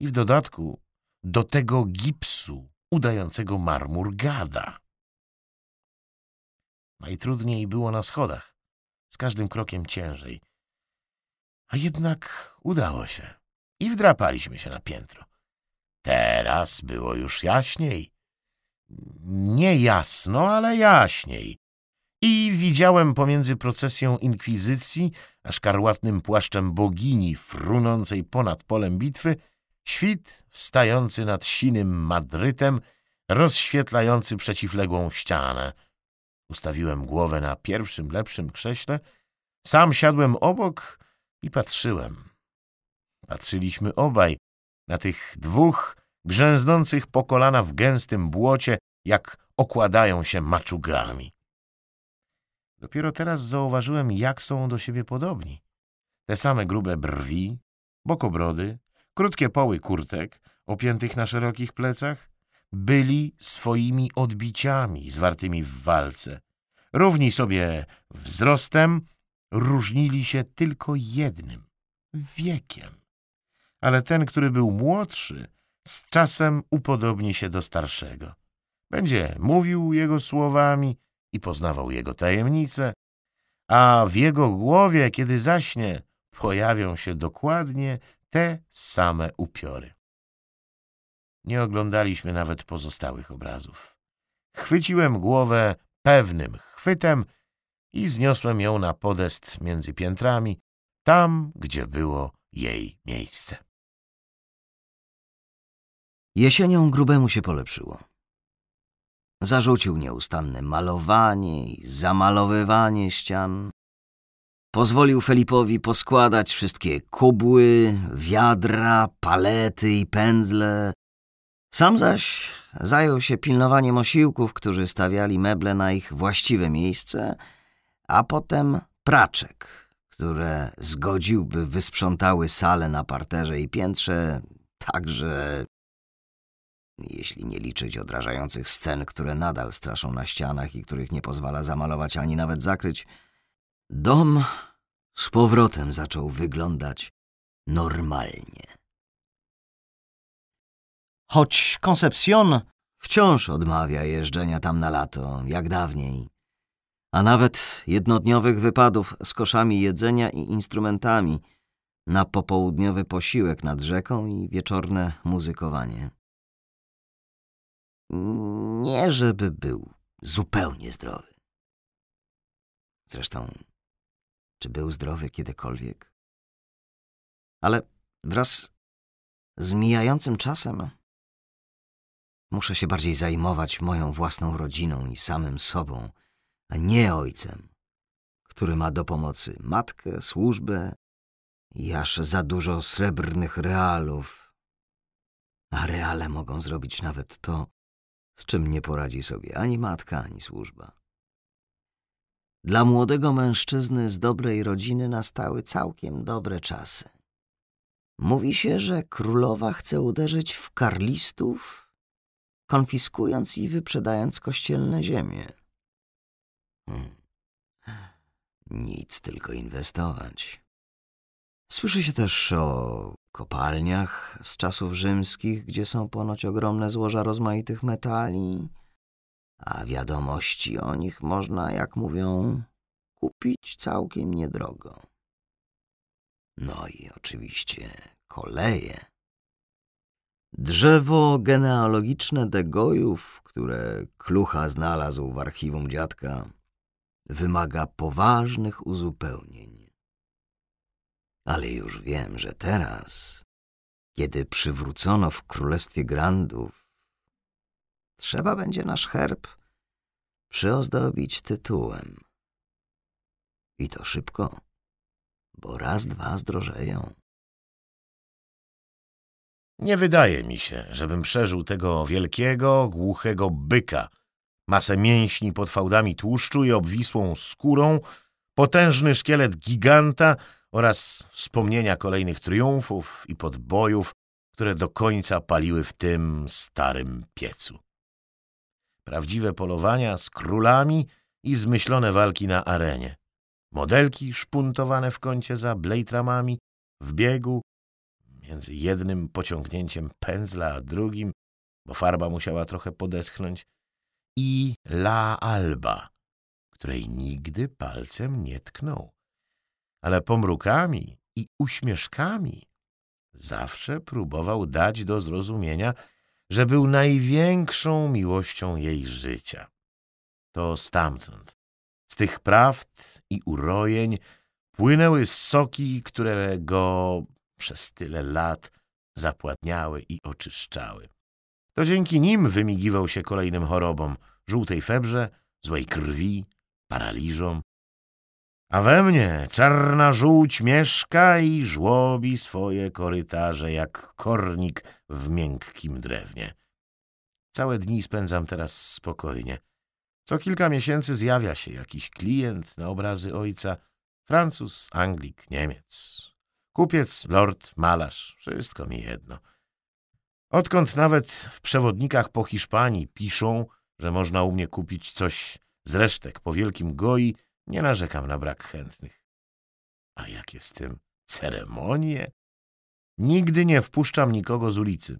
I w dodatku do tego gipsu udającego marmur gada. Najtrudniej było na schodach, z każdym krokiem ciężej. A jednak udało się i wdrapaliśmy się na piętro. Teraz było już jaśniej. Nie jasno, ale jaśniej. I widziałem pomiędzy procesją inkwizycji a szkarłatnym płaszczem bogini frunącej ponad polem bitwy świt wstający nad sinym Madrytem, rozświetlający przeciwległą ścianę. Ustawiłem głowę na pierwszym lepszym krześle, sam siadłem obok i patrzyłem. Patrzyliśmy obaj na tych dwóch grzęznących po kolana w gęstym błocie, jak okładają się maczugami. Dopiero teraz zauważyłem, jak są do siebie podobni. Te same grube brwi, bokobrody, krótkie poły kurtek, opiętych na szerokich plecach, byli swoimi odbiciami zwartymi w walce. Równi sobie wzrostem, różnili się tylko jednym — wiekiem. Ale ten, który był młodszy, z czasem upodobni się do starszego. Będzie mówił jego słowami i poznawał jego tajemnice, a w jego głowie, kiedy zaśnie, pojawią się dokładnie te same upiory. Nie oglądaliśmy nawet pozostałych obrazów. Chwyciłem głowę pewnym chwytem i zniosłem ją na podest między piętrami, tam, gdzie było jej miejsce. Jesienią grubemu się polepszyło. Zarzucił nieustanne malowanie i zamalowywanie ścian. Pozwolił Felipowi poskładać wszystkie kubły, wiadra, palety i pędzle. Sam zaś zajął się pilnowaniem osiłków, którzy stawiali meble na ich właściwe miejsce, a potem praczek, które zgodził, by wysprzątały salę na parterze i piętrze, także jeśli nie liczyć odrażających scen, które nadal straszą na ścianach i których nie pozwala zamalować ani nawet zakryć, dom z powrotem zaczął wyglądać normalnie. Choć Concepcion wciąż odmawia jeżdżenia tam na lato, jak dawniej, a nawet jednodniowych wypadów z koszami jedzenia i instrumentami na popołudniowy posiłek nad rzeką i wieczorne muzykowanie. Nie, żeby był zupełnie zdrowy. Zresztą, czy był zdrowy kiedykolwiek? Ale wraz z mijającym czasem muszę się bardziej zajmować moją własną rodziną i samym sobą, a nie ojcem, który ma do pomocy matkę, służbę i aż za dużo srebrnych realów. A reale mogą zrobić nawet to, z czym nie poradzi sobie ani matka, ani służba. Dla młodego mężczyzny z dobrej rodziny nastały całkiem dobre czasy. Mówi się, że królowa chce uderzyć w karlistów, konfiskując i wyprzedając kościelne ziemie. Hmm. Nic, tylko inwestować. Słyszy się też o kopalniach z czasów rzymskich, gdzie są ponoć ogromne złoża rozmaitych metali, a wiadomości o nich można, jak mówią, kupić całkiem niedrogo. No i oczywiście koleje. Drzewo genealogiczne Degojów, które Klucha znalazł w archiwum dziadka, wymaga poważnych uzupełnień. Ale już wiem, że teraz, kiedy przywrócono w Królestwie Grandów, trzeba będzie nasz herb przyozdobić tytułem. I to szybko, bo raz, dwa zdrożeją. Nie wydaje mi się, żebym przeżył tego wielkiego, głuchego byka, masę mięśni pod fałdami tłuszczu i obwisłą skórą, potężny szkielet giganta oraz wspomnienia kolejnych triumfów i podbojów, które do końca paliły w tym starym piecu. Prawdziwe polowania z królami i zmyślone walki na arenie. Modelki szpuntowane w kącie za blejtramami, w biegu, między jednym pociągnięciem pędzla a drugim, bo farba musiała trochę podeschnąć, i La Alba, której nigdy palcem nie tknął. Ale pomrukami i uśmieszkami zawsze próbował dać do zrozumienia, że był największą miłością jej życia. To stamtąd, z tych prawd i urojeń płynęły soki, które go przez tyle lat zapładniały i oczyszczały. To dzięki nim wymigiwał się kolejnym chorobom, żółtej febrze, złej krwi, paraliżom. A we mnie czarna żółć mieszka i żłobi swoje korytarze jak kornik w miękkim drewnie. Całe dni spędzam teraz spokojnie. Co kilka miesięcy zjawia się jakiś klient na obrazy ojca, Francuz, Anglik, Niemiec. Kupiec, lord, malarz, wszystko mi jedno. Odkąd nawet w przewodnikach po Hiszpanii piszą, że można u mnie kupić coś z resztek po wielkim goi, nie narzekam na brak chętnych. A jakie z tym ceremonie? Nigdy nie wpuszczam nikogo z ulicy.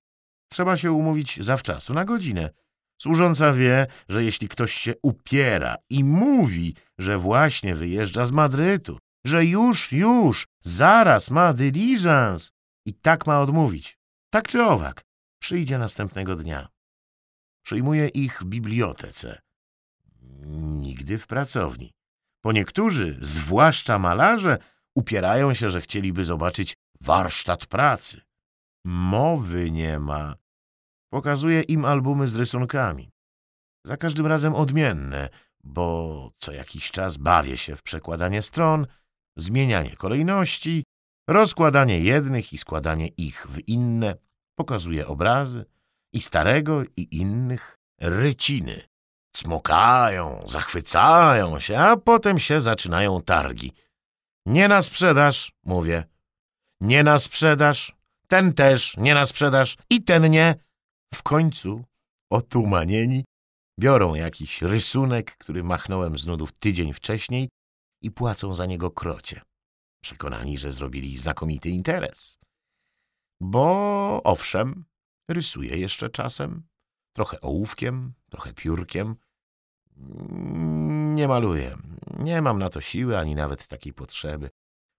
Trzeba się umówić zawczasu, na godzinę. Służąca wie, że jeśli ktoś się upiera i mówi, że właśnie wyjeżdża z Madrytu, że już, już, zaraz ma dyliżans i tak ma odmówić, tak czy owak, przyjdzie następnego dnia. Przyjmuje ich w bibliotece. Nigdy w pracowni. Bo niektórzy, zwłaszcza malarze, upierają się, że chcieliby zobaczyć warsztat pracy. Mowy nie ma. Pokazuje im albumy z rysunkami. Za każdym razem odmienne, bo co jakiś czas bawię się w przekładanie stron, zmienianie kolejności, rozkładanie jednych i składanie ich w inne, pokazuje obrazy i starego i innych ryciny. Smokają, zachwycają się, a potem się zaczynają targi. Nie na sprzedaż, mówię. Nie na sprzedaż, ten też nie na sprzedaż i ten nie. W końcu, otumanieni, biorą jakiś rysunek, który machnąłem z nudów tydzień wcześniej i płacą za niego krocie. Przekonani, że zrobili znakomity interes. Bo owszem, rysuję jeszcze czasem, trochę ołówkiem, trochę piórkiem. Nie maluję, nie mam na to siły ani nawet takiej potrzeby.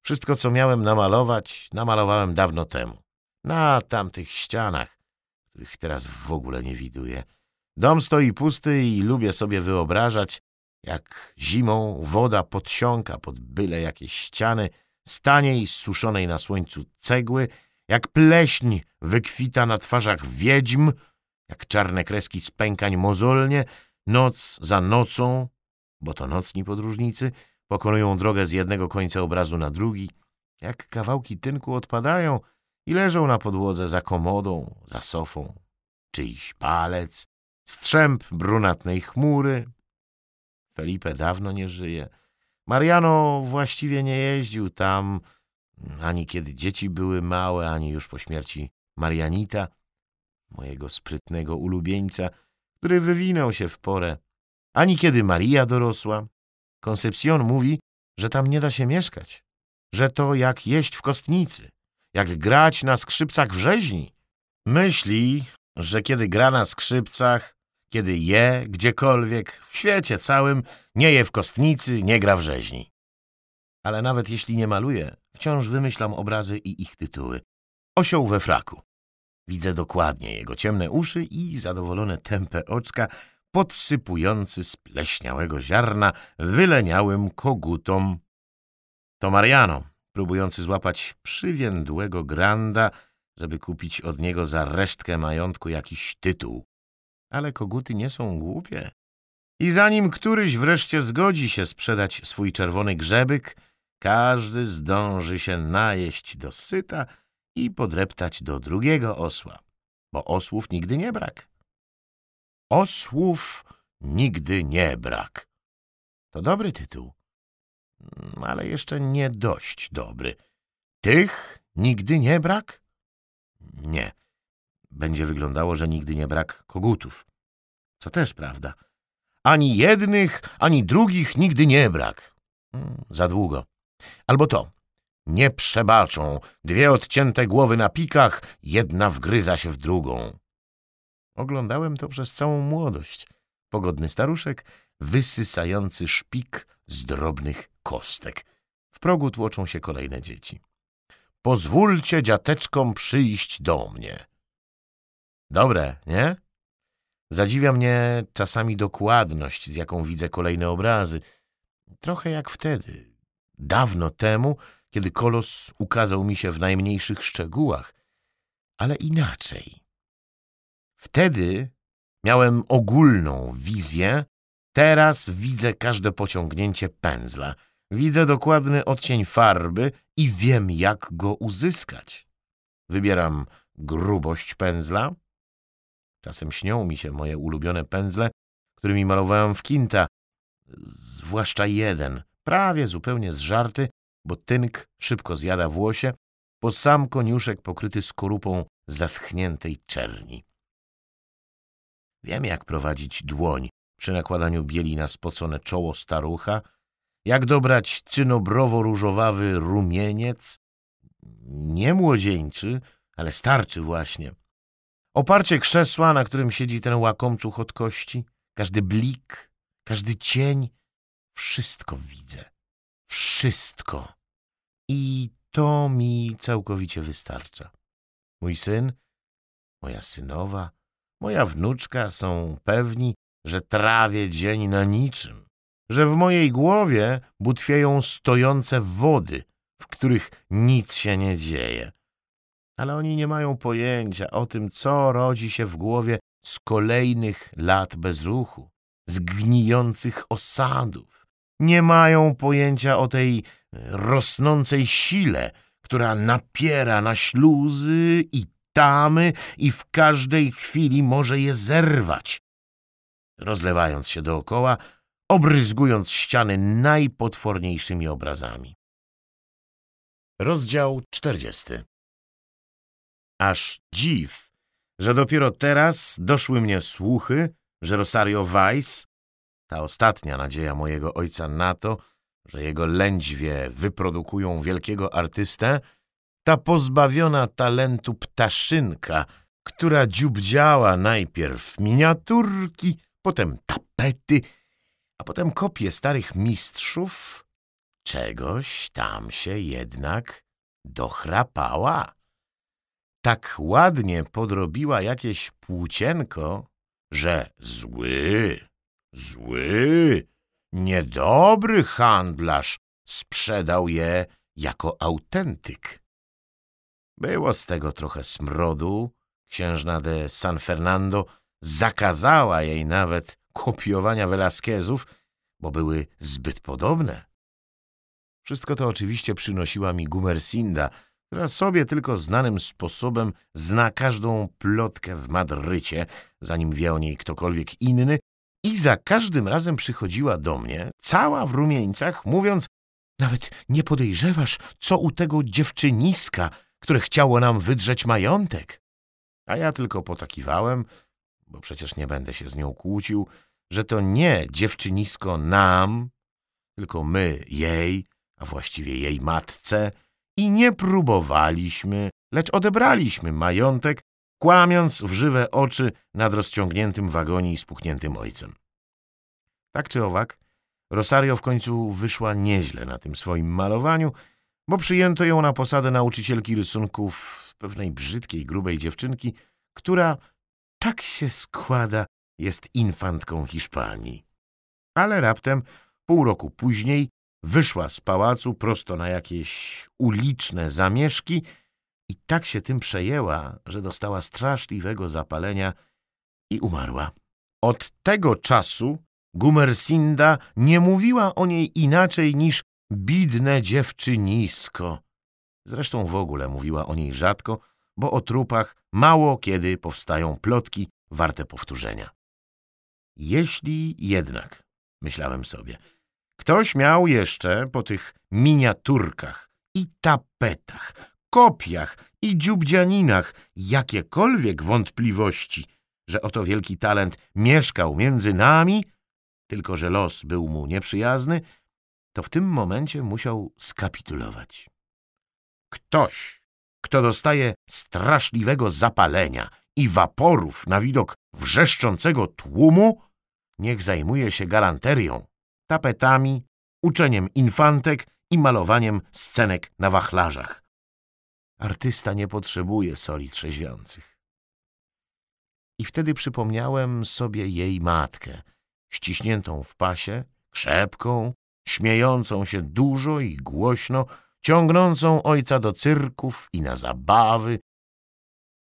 Wszystko, co miałem namalować, namalowałem dawno temu. Na tamtych ścianach, których teraz w ogóle nie widuję. Dom stoi pusty i lubię sobie wyobrażać, jak zimą woda podsiąka pod byle jakieś ściany, staniej suszonej na słońcu cegły, jak pleśń wykwita na twarzach wiedźm, jak czarne kreski spękań mozolnie, noc za nocą, bo to nocni podróżnicy, pokonują drogę z jednego końca obrazu na drugi, jak kawałki tynku odpadają i leżą na podłodze za komodą, za sofą, czyjś palec, strzęp brunatnej chmury, Felipe dawno nie żyje. Mariano właściwie nie jeździł tam, ani kiedy dzieci były małe, ani już po śmierci Marianita, mojego sprytnego ulubieńca, który wywinął się w porę, ani kiedy Maria dorosła. Koncepcjon mówi, że tam nie da się mieszkać, że to jak jeść w kostnicy, jak grać na skrzypcach w rzeźni. Myśli, że kiedy gra na skrzypcach, kiedy je gdziekolwiek, w świecie całym, nie je w kostnicy, nie gra w rzeźni. Ale nawet jeśli nie maluje, wciąż wymyślam obrazy i ich tytuły. Osioł we fraku. Widzę dokładnie jego ciemne uszy i zadowolone tępe oczka, podsypujący z pleśniałego ziarna wyleniałym kogutom. To Mariano, próbujący złapać przywiędłego granda, żeby kupić od niego za resztkę majątku jakiś tytuł. Ale koguty nie są głupie. I zanim któryś wreszcie zgodzi się sprzedać swój czerwony grzebyk, każdy zdąży się najeść do syta i podreptać do drugiego osła, bo osłów nigdy nie brak. Osłów nigdy nie brak. To dobry tytuł, mm, ale jeszcze nie dość dobry. Tych nigdy nie brak? Nie. Będzie wyglądało, że nigdy nie brak kogutów. Co też prawda. Ani jednych, ani drugich nigdy nie brak. Hmm, za długo. Albo to. Nie przebaczą. Dwie odcięte głowy na pikach, jedna wgryza się w drugą. Oglądałem to przez całą młodość. Pogodny staruszek, wysysający szpik z drobnych kostek. W progu tłoczą się kolejne dzieci. Pozwólcie dziateczkom przyjść do mnie. Dobre, nie? Zadziwia mnie czasami dokładność, z jaką widzę kolejne obrazy. Trochę jak wtedy, dawno temu, kiedy kolos ukazał mi się w najmniejszych szczegółach, ale inaczej. Wtedy miałem ogólną wizję, teraz widzę każde pociągnięcie pędzla, widzę dokładny odcień farby i wiem, jak go uzyskać. Wybieram grubość pędzla. Czasem śnią mi się moje ulubione pędzle, którymi malowałem w kinta, zwłaszcza jeden, prawie zupełnie zżarty, bo tynk szybko zjada włosie, po sam koniuszek pokryty skorupą zaschniętej czerni. Wiem, jak prowadzić dłoń przy nakładaniu bieli na spocone czoło starucha, jak dobrać cynobrowo-różowawy rumieniec, nie młodzieńczy, ale starczy właśnie. Oparcie krzesła, na którym siedzi ten łakomczuch od kości, każdy blik, każdy cień, wszystko widzę. Wszystko. I to mi całkowicie wystarcza. Mój syn, moja synowa, moja wnuczka są pewni, że trawię dzień na niczym, że w mojej głowie butwieją stojące wody, w których nic się nie dzieje. Ale oni nie mają pojęcia o tym, co rodzi się w głowie z kolejnych lat bezruchu, z gnijących osadów. Nie mają pojęcia o tej rosnącej sile, która napiera na śluzy i tamy i w każdej chwili może je zerwać, rozlewając się dookoła, obryzgując ściany najpotworniejszymi obrazami. Rozdział czterdziesty Aż dziw, że dopiero teraz doszły mnie słuchy, że Rosario Weiss, ta ostatnia nadzieja mojego ojca na to, że jego lędźwie wyprodukują wielkiego artystę, ta pozbawiona talentu ptaszynka, która dziubdziała najpierw miniaturki, potem tapety, a potem kopie starych mistrzów, czegoś tam się jednak dochrapała. Tak ładnie podrobiła jakieś płócienko, że zły, zły, niedobry handlarz sprzedał je jako autentyk. Było z tego trochę smrodu. Księżna de San Fernando zakazała jej nawet kopiowania Velasquezów, bo były zbyt podobne. Wszystko to oczywiście przynosiła mi Gumersinda, która sobie tylko znanym sposobem zna każdą plotkę w Madrycie, zanim wie o niej ktokolwiek inny, i za każdym razem przychodziła do mnie, cała w rumieńcach, mówiąc nawet nie podejrzewasz, co u tego dziewczyniska, które chciało nam wydrzeć majątek. A ja tylko potakiwałem, bo przecież nie będę się z nią kłócił, że to nie dziewczynisko nam, tylko my jej, a właściwie jej matce, i nie próbowaliśmy, lecz odebraliśmy majątek, kłamiąc w żywe oczy nad rozciągniętym wagonie i spuchniętym ojcem. Tak czy owak, Rosario w końcu wyszła nieźle na tym swoim malowaniu, bo przyjęto ją na posadę nauczycielki rysunków pewnej brzydkiej, grubej dziewczynki, która, tak się składa, jest infantką Hiszpanii. Ale raptem, pół roku później, wyszła z pałacu prosto na jakieś uliczne zamieszki i tak się tym przejęła, że dostała straszliwego zapalenia i umarła. Od tego czasu Gumersinda nie mówiła o niej inaczej niż bidne dziewczynisko. Zresztą w ogóle mówiła o niej rzadko, bo o trupach mało kiedy powstają plotki warte powtórzenia. Jeśli jednak, myślałem sobie, ktoś miał jeszcze po tych miniaturkach i tapetach, kopiach i dziubdzianinach jakiekolwiek wątpliwości, że oto wielki talent mieszkał między nami, tylko że los był mu nieprzyjazny, to w tym momencie musiał skapitulować. Ktoś, kto dostaje straszliwego zapalenia i waporów na widok wrzeszczącego tłumu, niech zajmuje się galanterią, tapetami, uczeniem infantek i malowaniem scenek na wachlarzach. Artysta nie potrzebuje soli trzeźwiących. I wtedy przypomniałem sobie jej matkę, ściśniętą w pasie, krzepką, śmiejącą się dużo i głośno, ciągnącą ojca do cyrków i na zabawy,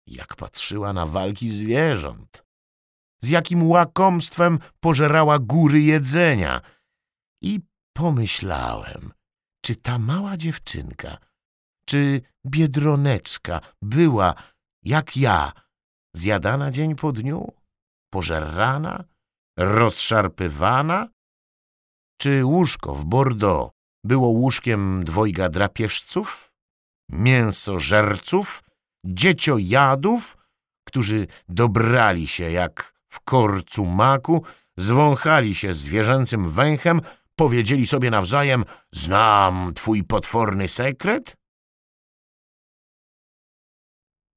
jak patrzyła na walki zwierząt, z jakim łakomstwem pożerała góry jedzenia. I pomyślałem, czy ta mała dziewczynka, czy biedroneczka była, jak ja, zjadana dzień po dniu, pożerana, rozszarpywana? Czy łóżko w Bordeaux było łóżkiem dwojga drapieżców, mięsożerców, dzieciojadów, którzy dobrali się jak w korcu maku, zwąchali się zwierzęcym węchem, powiedzieli sobie nawzajem — znam twój potworny sekret?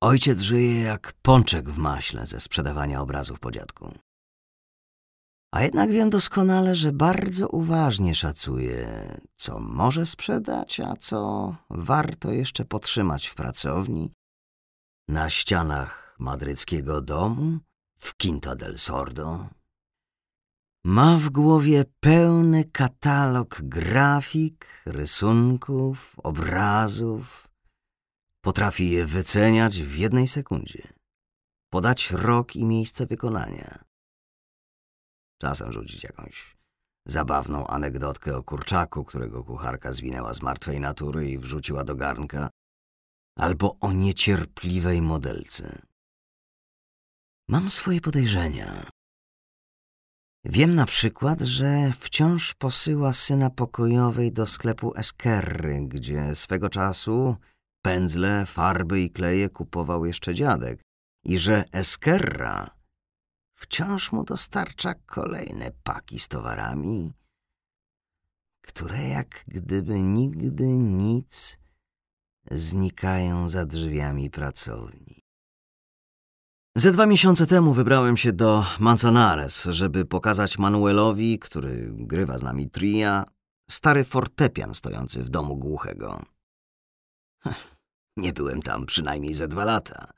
Ojciec żyje jak pączek w maśle ze sprzedawania obrazów po dziadku. A jednak wiem doskonale, że bardzo uważnie szacuje, co może sprzedać, a co warto jeszcze potrzymać w pracowni, na ścianach madryckiego domu, w Quinta del Sordo. Ma w głowie pełny katalog grafik, rysunków, obrazów. Potrafi je wyceniać w jednej sekundzie, podać rok i miejsce wykonania Czasem rzucić jakąś zabawną anegdotkę o kurczaku, którego kucharka zwinęła z martwej natury i wrzuciła do garnka, albo o niecierpliwej modelce. Mam swoje podejrzenia. Wiem na przykład, że wciąż posyła syna pokojowej do sklepu Eskerry, gdzie swego czasu pędzle, farby i kleje kupował jeszcze dziadek i że Eskerra wciąż mu dostarcza kolejne paki z towarami, które jak gdyby nigdy nic znikają za drzwiami pracowni. Ze dwa miesiące temu wybrałem się do Manzanares, żeby pokazać Manuelowi, który grywa z nami tria, stary fortepian stojący w domu głuchego. Nie byłem tam przynajmniej ze dwa lata,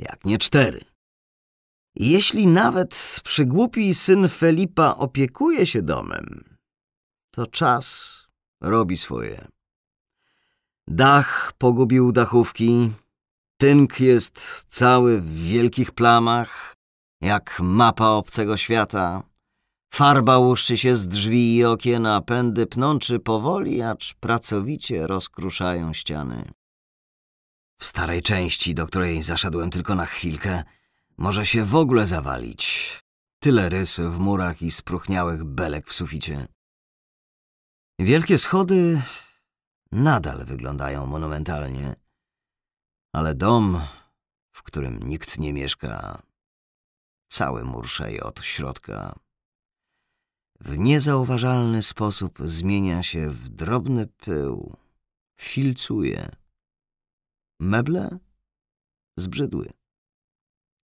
jak nie cztery. Jeśli nawet przygłupi syn Felipa opiekuje się domem, to czas robi swoje. Dach pogubił dachówki, tynk jest cały w wielkich plamach, jak mapa obcego świata. Farba łuszczy się z drzwi i okien, a pędy pnączy powoli, acz pracowicie rozkruszają ściany. W starej części, do której zaszedłem tylko na chwilkę, może się w ogóle zawalić. Tyle rys w murach i spróchniałych belek w suficie. Wielkie schody nadal wyglądają monumentalnie, ale dom, w którym nikt nie mieszka, cały murszeje od środka. w niezauważalny sposób zmienia się w drobny pył, filcuje. Meble zbrzydły.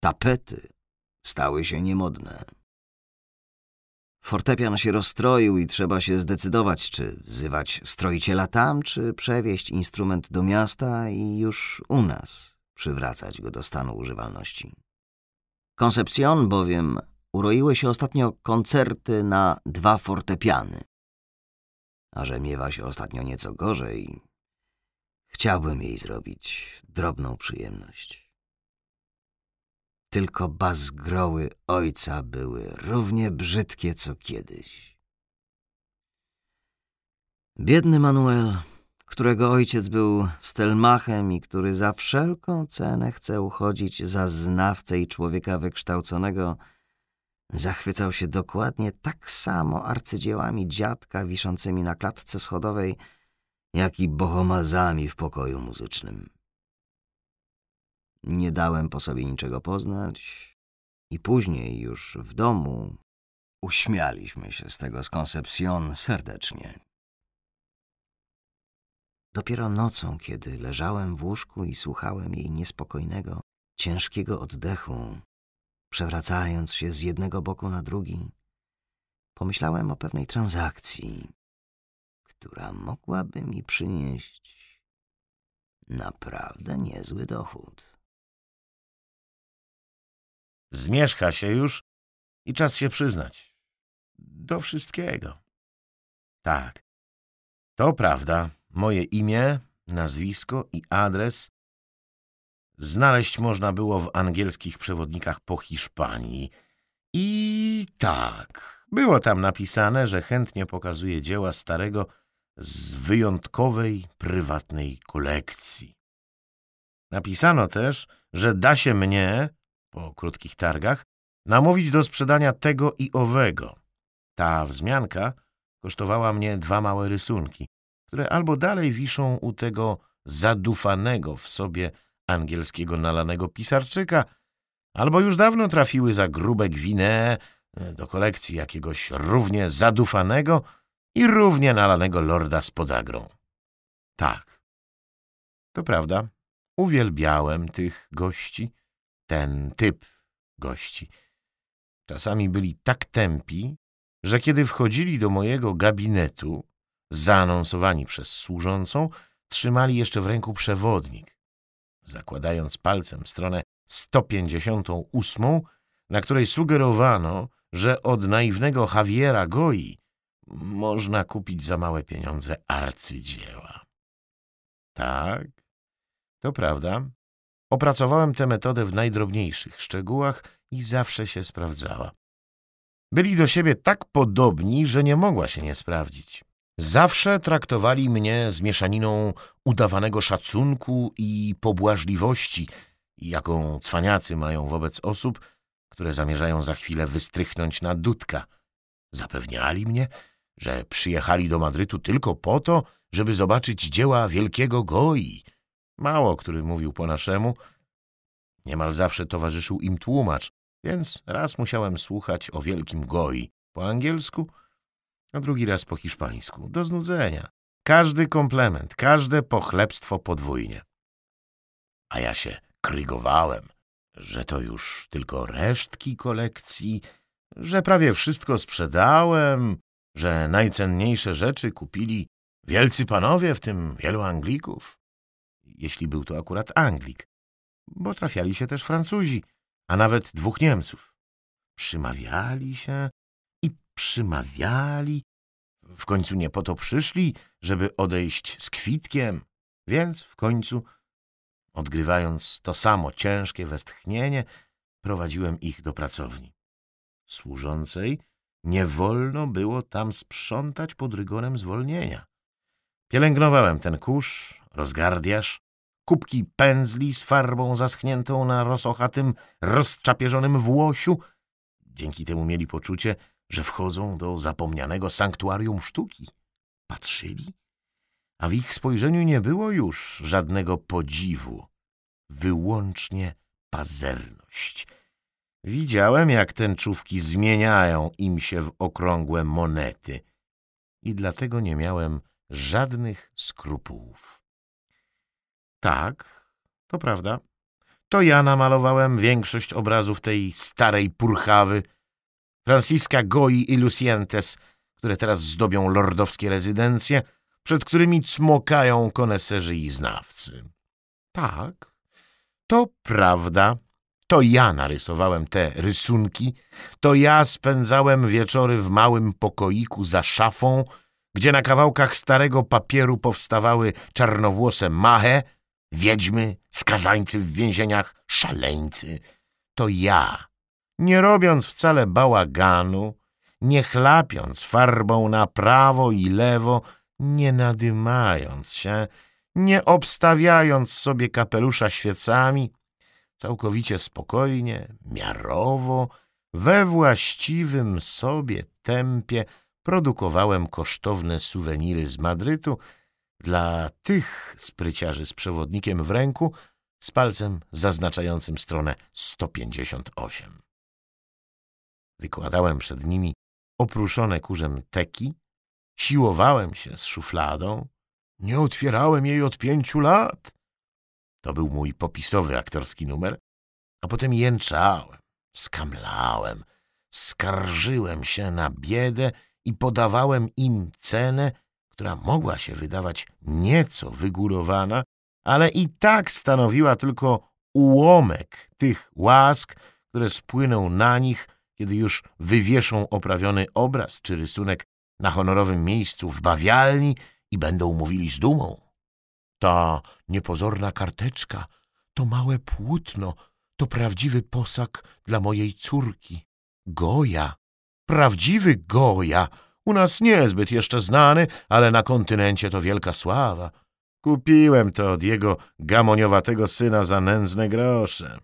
Tapety stały się niemodne. Fortepian się rozstroił i trzeba się zdecydować, czy wzywać stroiciela tam, czy przewieźć instrument do miasta i już u nas przywracać go do stanu używalności. Koncepcjon bowiem uroiły się ostatnio koncerty na dwa fortepiany. A że miewa się ostatnio nieco gorzej, chciałbym jej zrobić drobną przyjemność. Tylko bazgroły ojca były równie brzydkie co kiedyś. Biedny Manuel, którego ojciec był stelmachem i który za wszelką cenę chce uchodzić za znawcę i człowieka wykształconego, zachwycał się dokładnie tak samo arcydziełami dziadka wiszącymi na klatce schodowej, jak i bohomazami w pokoju muzycznym. Nie dałem po sobie niczego poznać i później już w domu uśmialiśmy się z tego z Concepcion serdecznie. Dopiero nocą, kiedy leżałem w łóżku i słuchałem jej niespokojnego, ciężkiego oddechu, przewracając się z jednego boku na drugi, pomyślałem o pewnej transakcji, która mogłaby mi przynieść naprawdę niezły dochód. Zmierzcha się już i czas się przyznać. Do wszystkiego. Tak, to prawda. Moje imię, nazwisko i adres znaleźć można było w angielskich przewodnikach po Hiszpanii. I tak, było tam napisane, że chętnie pokazuje dzieła starego z wyjątkowej, prywatnej kolekcji. Napisano też, że da się mnie, po krótkich targach, namówić do sprzedania tego i owego. Ta wzmianka kosztowała mnie dwa małe rysunki, które albo dalej wiszą u tego zadufanego w sobie angielskiego nalanego pisarczyka, albo już dawno trafiły za grube gwinę do kolekcji jakiegoś równie zadufanego i równie nalanego lorda z podagrą. Tak, to prawda, uwielbiałem tych gości, ten typ gości. Czasami byli tak tępi, że kiedy wchodzili do mojego gabinetu, zaanonsowani przez służącą, trzymali jeszcze w ręku przewodnik, zakładając palcem stronę 158, na której sugerowano, że od naiwnego Javiera Goi można kupić za małe pieniądze arcydzieła. Tak, to prawda. Opracowałem tę metodę w najdrobniejszych szczegółach i zawsze się sprawdzała. Byli do siebie tak podobni, że nie mogła się nie sprawdzić. Zawsze traktowali mnie z mieszaniną udawanego szacunku i pobłażliwości, jaką cwaniacy mają wobec osób, które zamierzają za chwilę wystrychnąć na dudka. Zapewniali mnie, że przyjechali do Madrytu tylko po to, żeby zobaczyć dzieła wielkiego Goi. Mało który mówił po naszemu. Niemal zawsze towarzyszył im tłumacz, więc raz musiałem słuchać o wielkim Goi po angielsku, a drugi raz po hiszpańsku, do znudzenia. Każdy komplement, każde pochlebstwo podwójnie. A ja się krygowałem, że to już tylko resztki kolekcji, że prawie wszystko sprzedałem, że najcenniejsze rzeczy kupili wielcy panowie, w tym wielu Anglików. Jeśli był to akurat Anglik, bo trafiali się też Francuzi, a nawet dwóch Niemców. Przymawiali się i przymawiali. W końcu nie po to przyszli, żeby odejść z kwitkiem, więc w końcu, odgrywając to samo ciężkie westchnienie, prowadziłem ich do pracowni. Służącej nie wolno było tam sprzątać pod rygorem zwolnienia. Pielęgnowałem ten kurz, rozgardiasz, kubki pędzli z farbą zaschniętą na rosochatym, rozczapierzonym włosiu. Dzięki temu mieli poczucie, że wchodzą do zapomnianego sanktuarium sztuki. Patrzyli, a w ich spojrzeniu nie było już żadnego podziwu, wyłącznie pazerność. Widziałem, jak tęczówki zmieniają im się w okrągłe monety i dlatego nie miałem żadnych skrupułów. Tak, to prawda. To ja namalowałem większość obrazów tej starej purchawy, Francisca Goi i Lucientes, które teraz zdobią lordowskie rezydencje, przed którymi cmokają koneserzy i znawcy. Tak, to prawda. To ja narysowałem te rysunki, to ja spędzałem wieczory w małym pokoiku za szafą, gdzie na kawałkach starego papieru powstawały czarnowłose mache, wiedźmy, skazańcy w więzieniach, szaleńcy. To ja, nie robiąc wcale bałaganu, nie chlapiąc farbą na prawo i lewo, nie nadymając się, nie obstawiając sobie kapelusza świecami, całkowicie spokojnie, miarowo, we właściwym sobie tempie produkowałem kosztowne suweniry z Madrytu dla tych spryciarzy z przewodnikiem w ręku z palcem zaznaczającym stronę 158. Wykładałem przed nimi opruszone kurzem teki, siłowałem się z szufladą, nie otwierałem jej od pięciu lat. To był mój popisowy aktorski numer, a potem jęczałem, skamlałem, skarżyłem się na biedę i podawałem im cenę, która mogła się wydawać nieco wygórowana, ale i tak stanowiła tylko ułomek tych łask, które spłyną na nich, kiedy już wywieszą oprawiony obraz czy rysunek na honorowym miejscu w bawialni i będą mówili z dumą. Ta niepozorna karteczka, to małe płótno, to prawdziwy posag dla mojej córki. Goja, prawdziwy Goja, u nas niezbyt jeszcze znany, ale na kontynencie to wielka sława. Kupiłem to od jego gamoniowatego syna za nędzne grosze.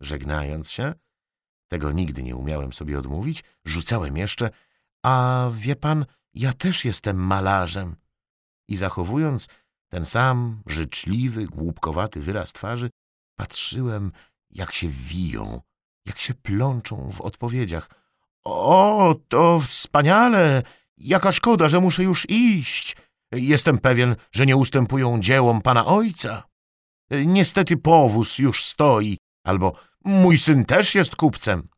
Żegnając się, tego nigdy nie umiałem sobie odmówić, rzucałem jeszcze, a wie pan, ja też jestem malarzem. I zachowując ten sam życzliwy, głupkowaty wyraz twarzy, patrzyłem, jak się wiją, jak się plączą w odpowiedziach. O, to wspaniale! Jaka szkoda, że muszę już iść. Jestem pewien, że nie ustępują dziełom pana ojca. Niestety powóz już stoi, albo mój syn też jest kupcem.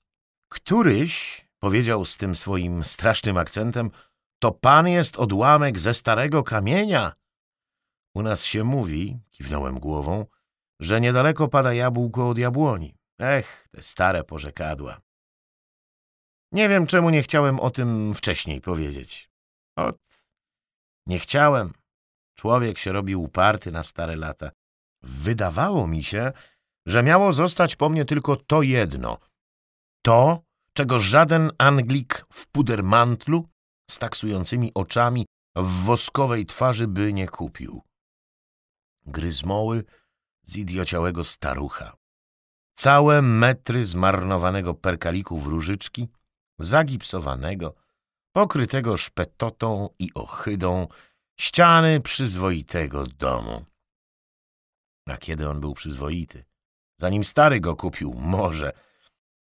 Któryś, powiedział z tym swoim strasznym akcentem, to pan jest odłamek ze starego kamienia. U nas się mówi, kiwnąłem głową, że niedaleko pada jabłko od jabłoni. Ech, te stare porzekadła. Nie wiem, czemu nie chciałem o tym wcześniej powiedzieć. Ot, nie chciałem. Człowiek się robi uparty na stare lata. Wydawało mi się, że miało zostać po mnie tylko to jedno. To, czego żaden Anglik w pudermantlu z taksującymi oczami w woskowej twarzy by nie kupił. Gryzmoły z idiociałego starucha. Całe metry zmarnowanego perkaliku w różyczki, zagipsowanego, pokrytego szpetotą i ochydą, ściany przyzwoitego domu. A kiedy on był przyzwoity? Zanim stary go kupił, może.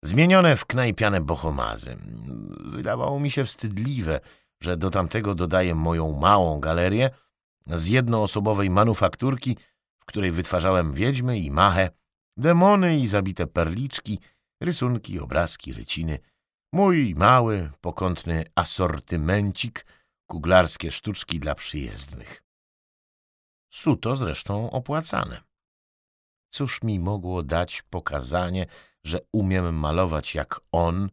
Zmienione w knajpiane bohomazy. Wydawało mi się wstydliwe, że do tamtego dodaję moją małą galerię z jednoosobowej manufakturki, w której wytwarzałem wiedźmy i machę, demony i zabite perliczki, rysunki, obrazki, ryciny, mój mały, pokątny asortymencik, kuglarskie sztuczki dla przyjezdnych. Suto zresztą opłacane. Cóż mi mogło dać pokazanie, że umiem malować jak on,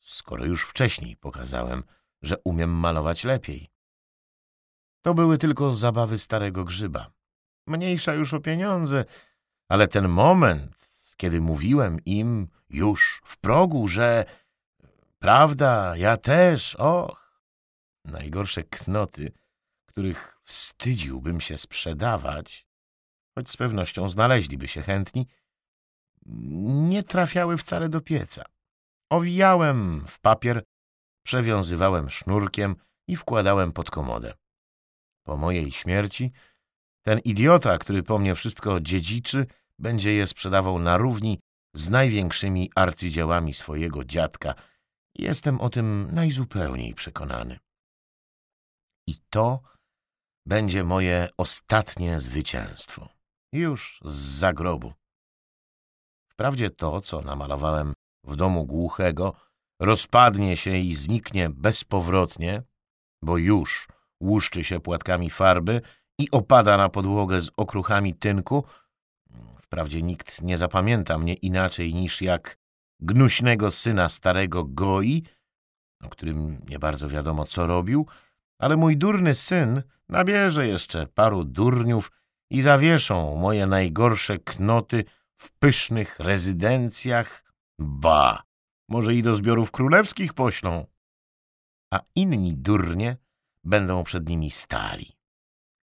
skoro już wcześniej pokazałem, że umiem malować lepiej. To były tylko zabawy starego grzyba. Mniejsza już o pieniądze, ale ten moment, kiedy mówiłem im już w progu, że prawda, ja też, och, najgorsze knoty, których wstydziłbym się sprzedawać, choć z pewnością znaleźliby się chętni, nie trafiały wcale do pieca. Owijałem w papier, przewiązywałem sznurkiem i wkładałem pod komodę. Po mojej śmierci ten idiota, który po mnie wszystko dziedziczy, będzie je sprzedawał na równi z największymi arcydziełami swojego dziadka. Jestem o tym najzupełniej przekonany. I to będzie moje ostatnie zwycięstwo. Już z zagrobu. Wprawdzie to, co namalowałem w domu głuchego, rozpadnie się i zniknie bezpowrotnie, bo już łuszczy się płatkami farby i opada na podłogę z okruchami tynku. Wprawdzie nikt nie zapamięta mnie inaczej niż jak gnuśnego syna starego Goi, o którym nie bardzo wiadomo co robił, ale mój durny syn nabierze jeszcze paru durniów i zawieszą moje najgorsze knoty w pysznych rezydencjach. Ba, może i do zbiorów królewskich poślą. A inni durnie będą przed nimi stali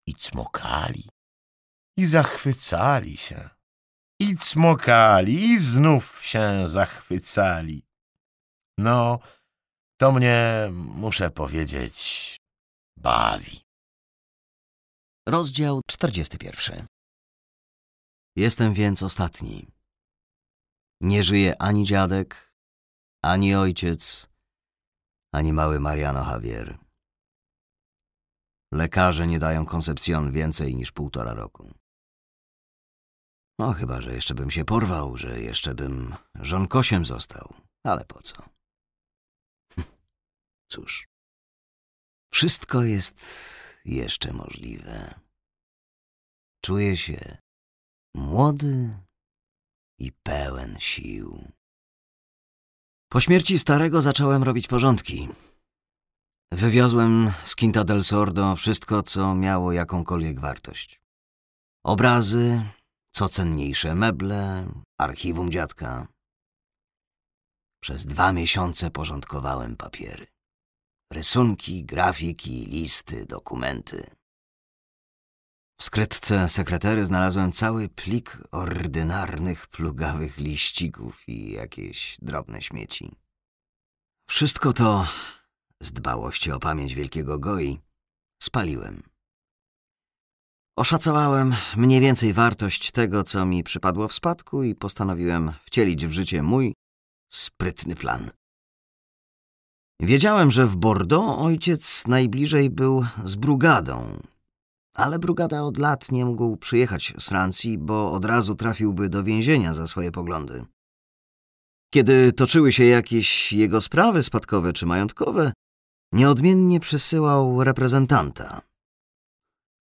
i cmokali i zachwycali się. I cmokali i znów się zachwycali. No, to mnie, muszę powiedzieć, bawi. Rozdział 41 Jestem więc ostatni. Nie żyje ani dziadek, ani ojciec, ani mały Mariano Javier. Lekarze nie dają koncepcjon więcej niż półtora roku. No chyba, że jeszcze bym się porwał, że jeszcze bym żonkosiem został, ale po co? Hm. Cóż, wszystko jest jeszcze możliwe. Czuję się młody i pełen sił. Po śmierci starego zacząłem robić porządki. Wywiozłem z Quinta del Sordo wszystko, co miało jakąkolwiek wartość. Obrazy, co cenniejsze meble, archiwum dziadka. Przez dwa miesiące porządkowałem papiery. Rysunki, grafiki, listy, dokumenty. W skrytce sekretery znalazłem cały plik ordynarnych, plugawych liścików i jakieś drobne śmieci. Wszystko to, z dbałości o pamięć wielkiego Goi, spaliłem. Oszacowałem mniej więcej wartość tego, co mi przypadło w spadku i postanowiłem wcielić w życie mój sprytny plan. Wiedziałem, że w Bordeaux ojciec najbliżej był z Brugadą, ale Brugada od lat nie mógł przyjechać z Francji, bo od razu trafiłby do więzienia za swoje poglądy. Kiedy toczyły się jakieś jego sprawy spadkowe czy majątkowe, nieodmiennie przysyłał reprezentanta.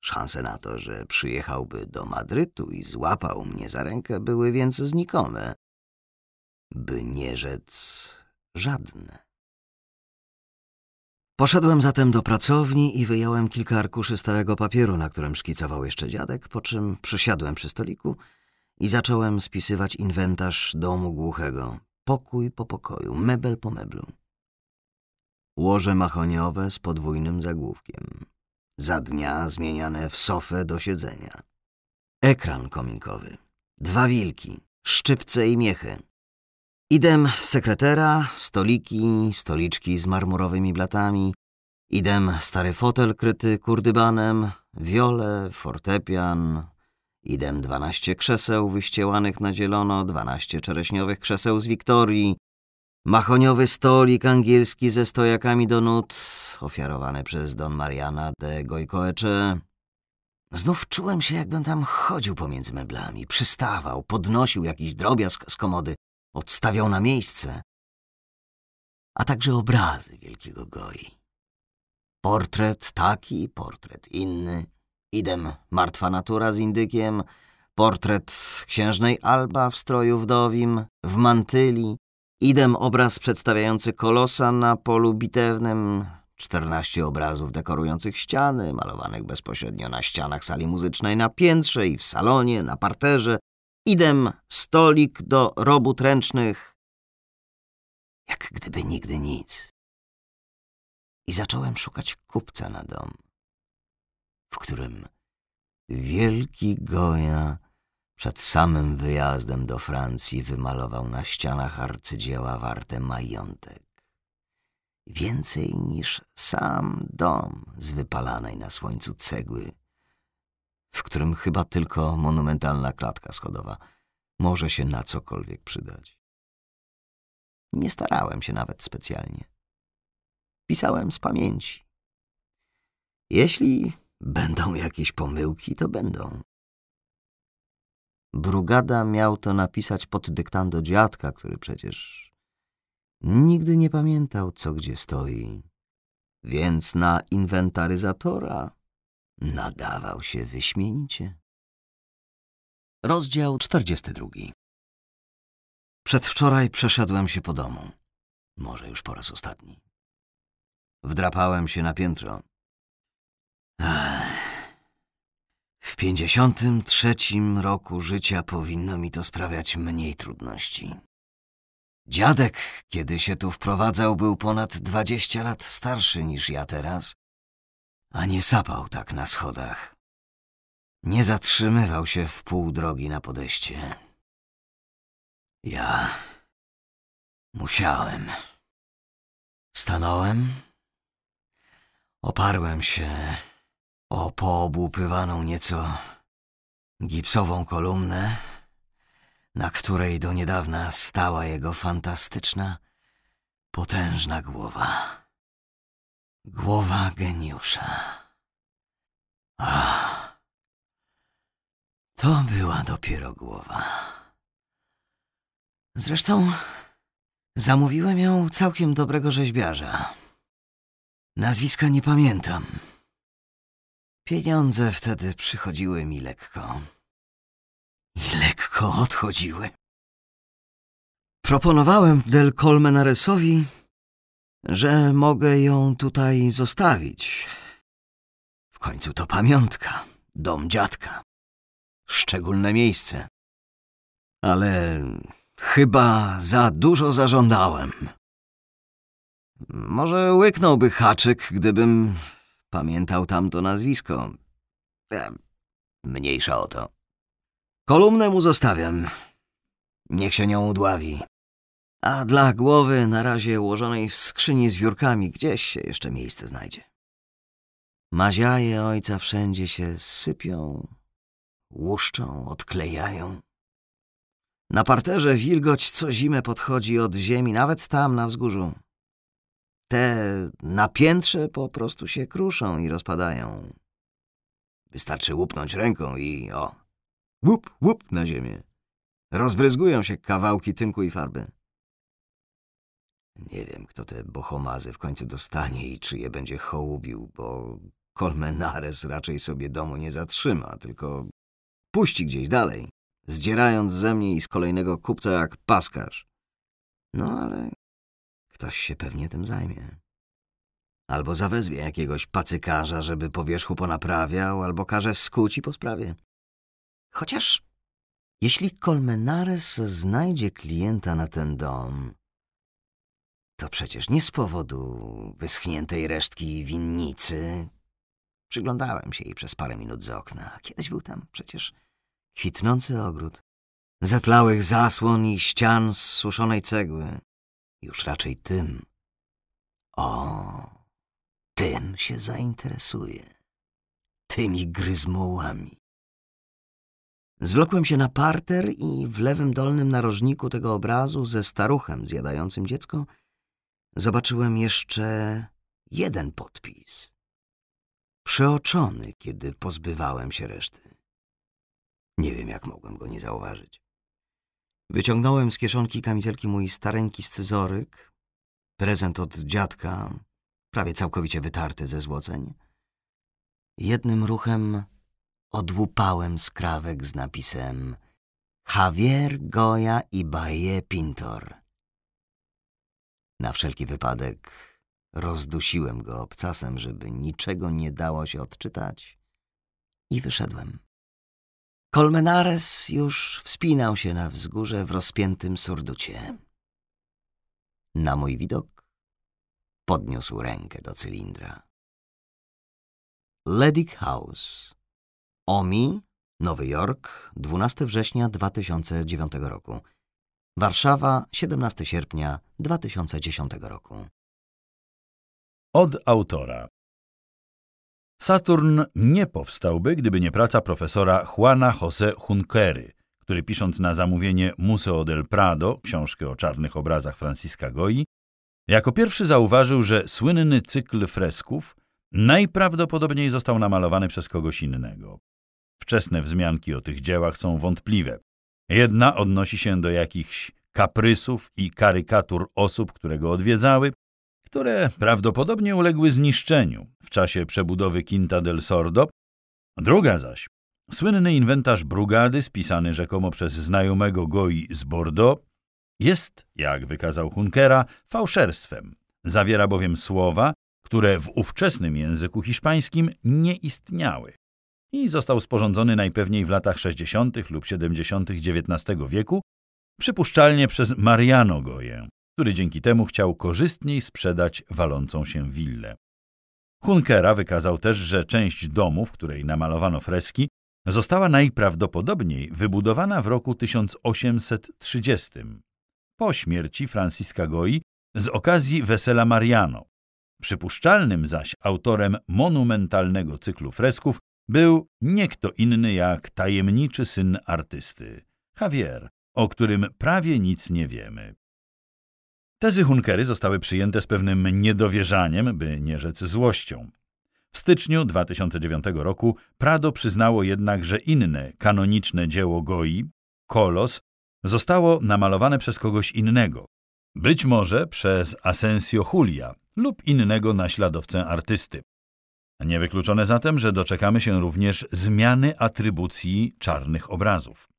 Szanse na to, że przyjechałby do Madrytu i złapał mnie za rękę, były więc znikome, by nie rzec żadne. Poszedłem zatem do pracowni i wyjąłem kilka arkuszy starego papieru, na którym szkicował jeszcze dziadek, po czym przysiadłem przy stoliku i zacząłem spisywać inwentarz domu głuchego, pokój po pokoju, mebel po meblu. Łoże mahoniowe z podwójnym zagłówkiem, za dnia zmieniane w sofę do siedzenia. Ekran kominkowy, dwa wilki, szczypce i miechy. Idem sekretera, stoliki, stoliczki z marmurowymi blatami, idem stary fotel kryty kurdybanem, wiole, fortepian, idem dwanaście krzeseł wyściełanych na zielono, dwanaście czereśniowych krzeseł z Wiktorii, Machoniowy stolik angielski ze stojakami do nut, ofiarowany przez Don Mariana de Goicoecze. Znów czułem się, jakbym tam chodził pomiędzy meblami, przystawał, podnosił jakiś drobiazg z komody, odstawiał na miejsce. A także obrazy wielkiego Goi. Portret taki, portret inny, idem martwa natura z indykiem, portret księżnej Alba w stroju wdowim, w mantyli, Idem obraz przedstawiający kolosa na polu bitewnym, czternaście obrazów dekorujących ściany, malowanych bezpośrednio na ścianach sali muzycznej na piętrze i w salonie, na parterze. Idem stolik do robót ręcznych. Jak gdyby nigdy nic. I zacząłem szukać kupca na dom, w którym wielki Goja przed samym wyjazdem do Francji wymalował na ścianach arcydzieła warte majątek. Więcej niż sam dom z wypalanej na słońcu cegły, w którym chyba tylko monumentalna klatka schodowa może się na cokolwiek przydać. Nie starałem się nawet specjalnie. Pisałem z pamięci. Jeśli będą jakieś pomyłki, to będą. Brugada miał to napisać pod dyktando dziadka, który przecież nigdy nie pamiętał, co gdzie stoi, więc na inwentaryzatora nadawał się wyśmienicie. Rozdział 42 Przedwczoraj przeszedłem się po domu. Może już po raz ostatni. Wdrapałem się na piętro. Ech. W pięćdziesiątym trzecim roku życia powinno mi to sprawiać mniej trudności. Dziadek, kiedy się tu wprowadzał, był ponad dwadzieścia lat starszy niż ja teraz, a nie sapał tak na schodach. Nie zatrzymywał się w pół drogi na podejście. Ja musiałem. Stanąłem, oparłem się o poobłupywaną nieco gipsową kolumnę, na której do niedawna stała jego fantastyczna, potężna głowa. Głowa geniusza. Ach, to była dopiero głowa. Zresztą zamówiłem ją całkiem dobrego rzeźbiarza. Nazwiska nie pamiętam. Pieniądze wtedy przychodziły mi lekko. I lekko odchodziły. Proponowałem Del Colmenaresowi, że mogę ją tutaj zostawić. W końcu to pamiątka, dom dziadka. Szczególne miejsce. Ale chyba za dużo zażądałem. Może łyknąłby haczyk, gdybym pamiętał tamto nazwisko. E, mniejsza o to. Kolumnę mu zostawiam. Niech się nią udławi. A dla głowy na razie ułożonej w skrzyni z wiórkami gdzieś się jeszcze miejsce znajdzie. Maziaje ojca wszędzie się sypią, łuszczą, odklejają. Na parterze wilgoć co zimę podchodzi od ziemi, nawet tam na wzgórzu. Te na piętrze po prostu się kruszą i rozpadają. Wystarczy łupnąć ręką i o, łup, łup na ziemię. Rozbryzgują się kawałki tynku i farby. Nie wiem, kto te bohomazy w końcu dostanie i czy je będzie hołubił, bo Colmenares raczej sobie domu nie zatrzyma, tylko puści gdzieś dalej, zdzierając ze mnie i z kolejnego kupca jak paskarz. No ale ktoś się pewnie tym zajmie. Albo zawezwie jakiegoś pacykarza, żeby po wierzchu ponaprawiał, albo każe skuć po sprawie. Chociaż jeśli Colmenares znajdzie klienta na ten dom, to przecież nie z powodu wyschniętej resztki winnicy. Przyglądałem się jej przez parę minut z okna. Kiedyś był tam przecież kwitnący ogród. Zetlałych zasłon i ścian z suszonej cegły. Już raczej tym. O, tym się zainteresuje. Tymi gryzmołami. Zwlokłem się na parter i w lewym dolnym narożniku tego obrazu ze staruchem zjadającym dziecko zobaczyłem jeszcze jeden podpis. Przeoczony, kiedy pozbywałem się reszty. Nie wiem, jak mogłem go nie zauważyć. Wyciągnąłem z kieszonki kamizelki mój stareńki scyzoryk, prezent od dziadka, prawie całkowicie wytarty ze złoceń. Jednym ruchem odłupałem skrawek z napisem Javier Goya i Baye Pintor. Na wszelki wypadek rozdusiłem go obcasem, żeby niczego nie dało się odczytać i wyszedłem. Colmenares już wspinał się na wzgórze w rozpiętym surducie. Na mój widok podniósł rękę do cylindra. Ledig House, Omi, Nowy Jork, 12 września 2009 roku. Warszawa, 17 sierpnia 2010 roku. Od autora. Saturn nie powstałby, gdyby nie praca profesora Juana José Junquery, który pisząc na zamówienie Museo del Prado, książkę o czarnych obrazach Francisca Goi, jako pierwszy zauważył, że słynny cykl fresków najprawdopodobniej został namalowany przez kogoś innego. Wczesne wzmianki o tych dziełach są wątpliwe. Jedna odnosi się do jakichś kaprysów i karykatur osób, które go odwiedzały, które prawdopodobnie uległy zniszczeniu w czasie przebudowy Quinta del Sordo. Druga zaś, słynny inwentarz Brugady, spisany rzekomo przez znajomego Goi z Bordeaux, jest, jak wykazał Hunkera, fałszerstwem. Zawiera bowiem słowa, które w ówczesnym języku hiszpańskim nie istniały i został sporządzony najpewniej w latach 60. lub 70. XIX wieku, przypuszczalnie przez Mariano Goję, który dzięki temu chciał korzystniej sprzedać walącą się willę. Hunkera wykazał też, że część domu, w której namalowano freski, została najprawdopodobniej wybudowana w roku 1830, po śmierci Franciska Goi z okazji wesela Mariano. Przypuszczalnym zaś autorem monumentalnego cyklu fresków był nie kto inny jak tajemniczy syn artysty, Javier, o którym prawie nic nie wiemy. Tezy Hunkery zostały przyjęte z pewnym niedowierzaniem, by nie rzec złością. W styczniu 2009 roku Prado przyznało jednak, że inne kanoniczne dzieło Goi, Kolos, zostało namalowane przez kogoś innego, być może przez Asensio Julia lub innego naśladowcę artysty. Niewykluczone zatem, że doczekamy się również zmiany atrybucji czarnych obrazów.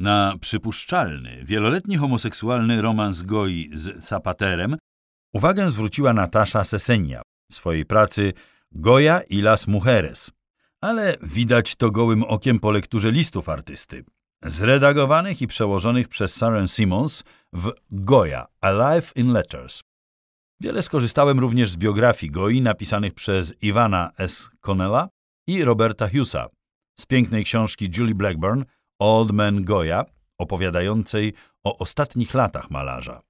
Na przypuszczalny, wieloletni homoseksualny romans Goi z Zapaterem uwagę zwróciła Natasza Sesenia w swojej pracy Goya i las Mujeres, ale widać to gołym okiem po lekturze listów artysty, zredagowanych i przełożonych przez Sarah Simmons w Goya – A Life in Letters. Wiele skorzystałem również z biografii Goi napisanych przez Iwana S. Connella i Roberta Hughesa, z pięknej książki Julie Blackburn Old Man Goya, opowiadającej o ostatnich latach malarza,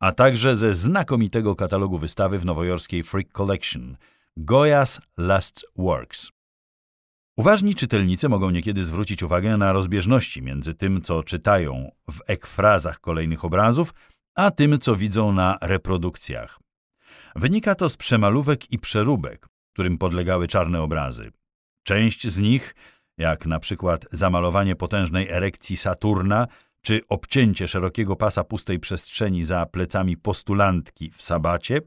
a także ze znakomitego katalogu wystawy w nowojorskiej Freak Collection Goya's Last Works. Uważni czytelnicy mogą niekiedy zwrócić uwagę na rozbieżności między tym, co czytają w ekfrazach kolejnych obrazów, a tym, co widzą na reprodukcjach. Wynika to z przemalówek i przeróbek, którym podlegały czarne obrazy. Część z nich, jak na przykład zamalowanie potężnej erekcji Saturna czy obcięcie szerokiego pasa pustej przestrzeni za plecami postulantki w sabacie,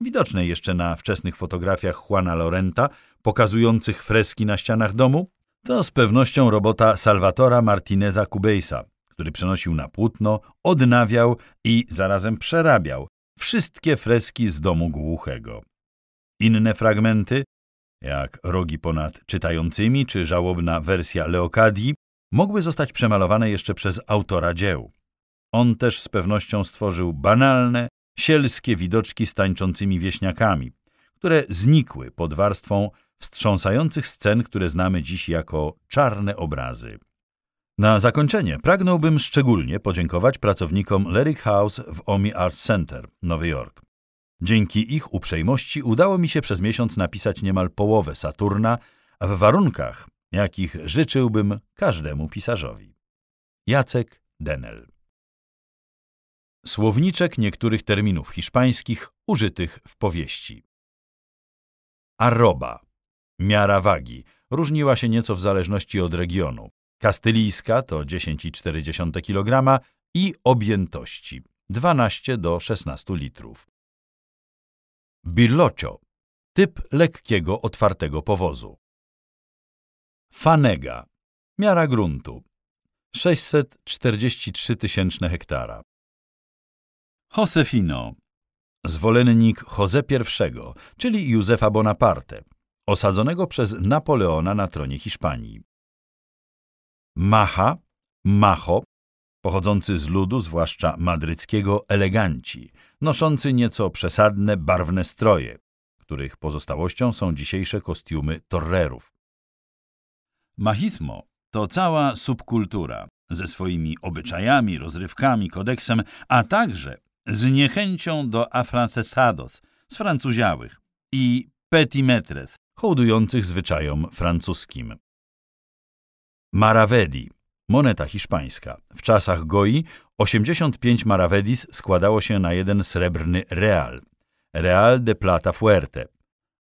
widoczne jeszcze na wczesnych fotografiach Juana Lorenta pokazujących freski na ścianach domu, to z pewnością robota Salvatora Martineza Cubejsa, który przenosił na płótno, odnawiał i zarazem przerabiał wszystkie freski z domu głuchego. Inne fragmenty, jak rogi ponad czytającymi czy żałobna wersja Leokadii, mogły zostać przemalowane jeszcze przez autora dzieł. On też z pewnością stworzył banalne, sielskie widoczki z tańczącymi wieśniakami, które znikły pod warstwą wstrząsających scen, które znamy dziś jako czarne obrazy. Na zakończenie pragnąłbym szczególnie podziękować pracownikom Lyric House w Omi Art Center, Nowy Jork. Dzięki ich uprzejmości udało mi się przez miesiąc napisać niemal połowę Saturna w warunkach, jakich życzyłbym każdemu pisarzowi. Jacek Denel Słowniczek niektórych terminów hiszpańskich użytych w powieści. Arroba, miara wagi, różniła się nieco w zależności od regionu. Kastylijska to 10,4 kg i objętości 12 do 16 litrów. Birlocio typ lekkiego, otwartego powozu. Fanega miara gruntu 643 tysięczne hektara. Josefino zwolennik Jose I, czyli Józefa Bonaparte, osadzonego przez Napoleona na tronie Hiszpanii. Macha, Macho, pochodzący z ludu, zwłaszcza madryckiego, eleganci, noszący nieco przesadne, barwne stroje, których pozostałością są dzisiejsze kostiumy torrerów. Machismo to cała subkultura ze swoimi obyczajami, rozrywkami, kodeksem, a także z niechęcią do afrancesados, sfrancuziałych i petimetres, hołdujących zwyczajom francuskim. Maravedi, moneta hiszpańska. W czasach Goi 85 maravedis składało się na jeden srebrny real, real de plata fuerte,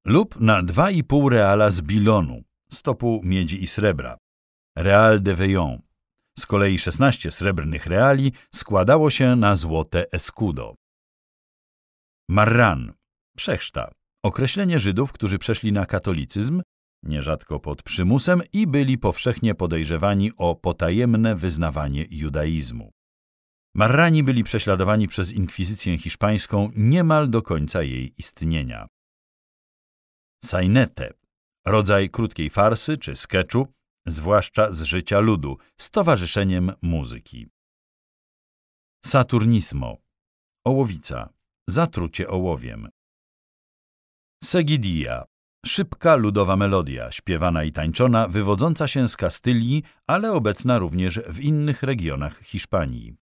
lub na 2,5 reala z bilonu, stopu miedzi i srebra, real de veillon. Z kolei 16 srebrnych reali składało się na złote escudo. Marran, przechrzta, określenie Żydów, którzy przeszli na katolicyzm, nierzadko pod przymusem i byli powszechnie podejrzewani o potajemne wyznawanie judaizmu. Marrani byli prześladowani przez inkwizycję hiszpańską niemal do końca jej istnienia. Sainete, rodzaj krótkiej farsy czy sketchu, zwłaszcza z życia ludu, z towarzyszeniem muzyki. Saturnismo, ołowica, zatrucie ołowiem. Segidia, szybka ludowa melodia, śpiewana i tańczona, wywodząca się z Kastylii, ale obecna również w innych regionach Hiszpanii.